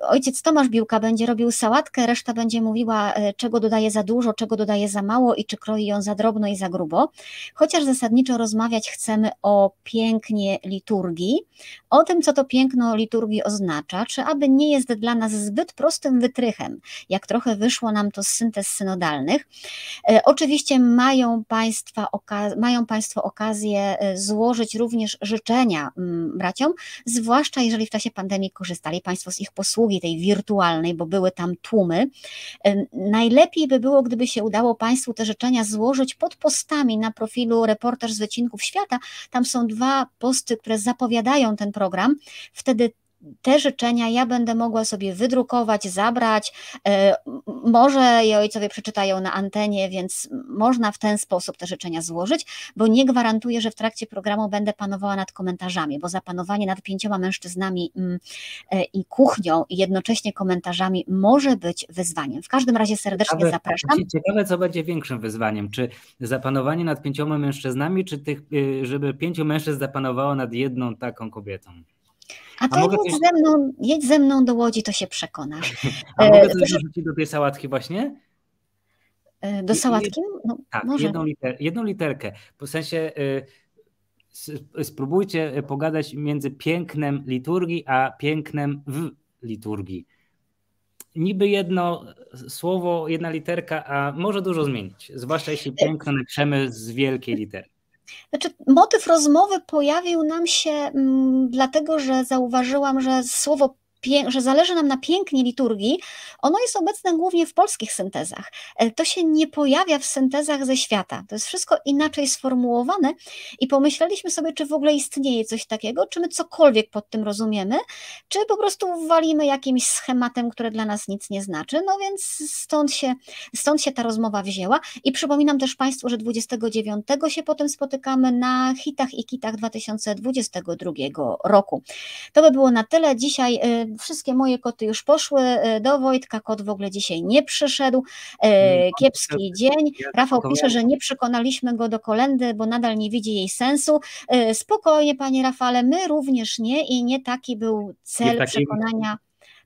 ojciec Tomasz Biłka będzie robił sałatkę, reszta będzie mówiła, e, czego dodaje za dużo, czego dodaje za mało i czy kroi ją za drobno i za grubo. Chociaż zasadniczo rozmawiać chcemy o pięknie liturgii, o tym, co to piękno liturgii oznacza, czy aby nie jest dla nas zbyt prostym wytrychem, jak trochę wyszło nam to z syntez synodalnych. E, Oczywiście mają, państwa, mają Państwo okazję e, złożyć również życzenia mm, braciom, zwłaszcza jeżeli w czasie pandemii korzystali Państwo z ich posługi tej wirtualnej, bo były tam tłumy. E, Najlepiej by było, gdyby się udało Państwu te życzenia złożyć pod postami na profilu Reportaż z Wycinków Świata. Tam są dwa posty, które zapowiadają ten program. Wtedy te życzenia ja będę mogła sobie wydrukować, zabrać. e, Może je ojcowie przeczytają na antenie, więc można w ten sposób te życzenia złożyć, bo nie gwarantuję, że w trakcie programu będę panowała nad komentarzami, bo zapanowanie nad pięcioma mężczyznami mm, e, i kuchnią i jednocześnie komentarzami może być wyzwaniem. W każdym razie serdecznie Ciekawe, zapraszam. ciekawe, co będzie większym wyzwaniem. Czy zapanowanie nad pięcioma mężczyznami, czy tych, y, żeby pięciu mężczyzn zapanowało nad jedną taką kobietą? A to mogę jedź coś- ze mną, jedź ze mną do Łodzi, to się przekonasz. A E, mogę coś proszę- dorzucić do tej sałatki właśnie? E, Do sałatki? No, Tak, może. jedną, liter, jedną literkę. W sensie y, spróbujcie pogadać między pięknem liturgii, a pięknem w liturgii. Niby jedno słowo, jedna literka, a może dużo zmienić. Zwłaszcza jeśli piękno napiszemy z wielkiej litery. Znaczy, motyw rozmowy pojawił nam się mm, dlatego, że zauważyłam, że słowo że zależy nam na pięknie liturgii, ono jest obecne głównie w polskich syntezach. E, To się nie pojawia w syntezach ze świata. To jest wszystko inaczej sformułowane i pomyśleliśmy sobie, czy w ogóle istnieje coś takiego, czy my cokolwiek pod tym rozumiemy, czy po prostu walimy jakimś schematem, które dla nas nic nie znaczy. No więc stąd się, stąd się ta rozmowa wzięła. I przypominam też Państwu, że 29 się potem spotykamy na hitach i kitach 2022 roku. To by było na tyle. Dzisiaj y, wszystkie moje koty już poszły y, do Wojtka. Kot w ogóle dzisiaj nie przyszedł. Y, Mm, Kiepski dzień. Rafał pisze, że nie przekonaliśmy go do kolendy, bo nadal nie widzi jej sensu. Y, Spokojnie, panie Rafale, my również nie i nie taki był cel przekonania.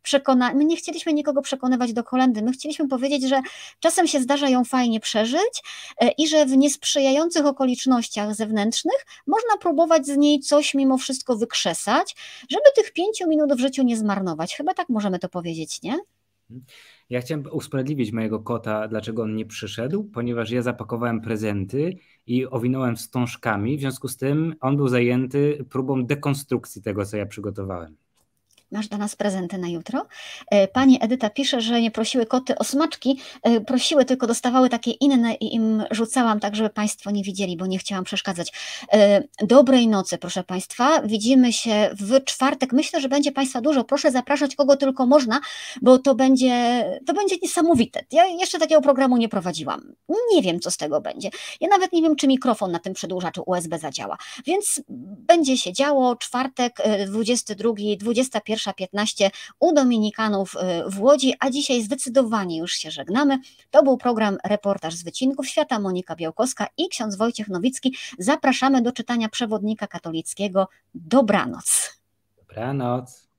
Przekona... My nie chcieliśmy nikogo przekonywać do kolendy. My chcieliśmy powiedzieć, że czasem się zdarza ją fajnie przeżyć e, i że w niesprzyjających okolicznościach zewnętrznych można próbować z niej coś mimo wszystko wykrzesać, żeby tych pięciu minut w życiu nie zmarnować. Chyba tak możemy to powiedzieć, nie? Ja chciałem usprawiedliwić mojego kota, dlaczego on nie przyszedł, ponieważ ja zapakowałem prezenty i owinąłem wstążkami, w związku z tym on był zajęty próbą dekonstrukcji tego, co ja przygotowałem. Masz dla nas prezenty na jutro. E, Pani Edyta pisze, że nie prosiły koty o smaczki, e, prosiły, tylko dostawały takie inne i im rzucałam, tak żeby Państwo nie widzieli, bo nie chciałam przeszkadzać. E, Dobrej nocy, proszę Państwa. Widzimy się w czwartek. Myślę, że będzie Państwa dużo. Proszę zapraszać kogo tylko można, bo to będzie, to będzie niesamowite. Ja jeszcze takiego programu nie prowadziłam. Nie wiem, co z tego będzie. Ja nawet nie wiem, czy mikrofon na tym przedłużaczu USB zadziała. Więc będzie się działo. Czwartek, e, 22, 21 21.15 u Dominikanów y, w Łodzi, a dzisiaj zdecydowanie już się żegnamy. To był program Reportaż z Wycinków Świata, Monika Białkowska i ksiądz Wojciech Nowicki. Zapraszamy do czytania przewodnika katolickiego. Dobranoc. Dobranoc.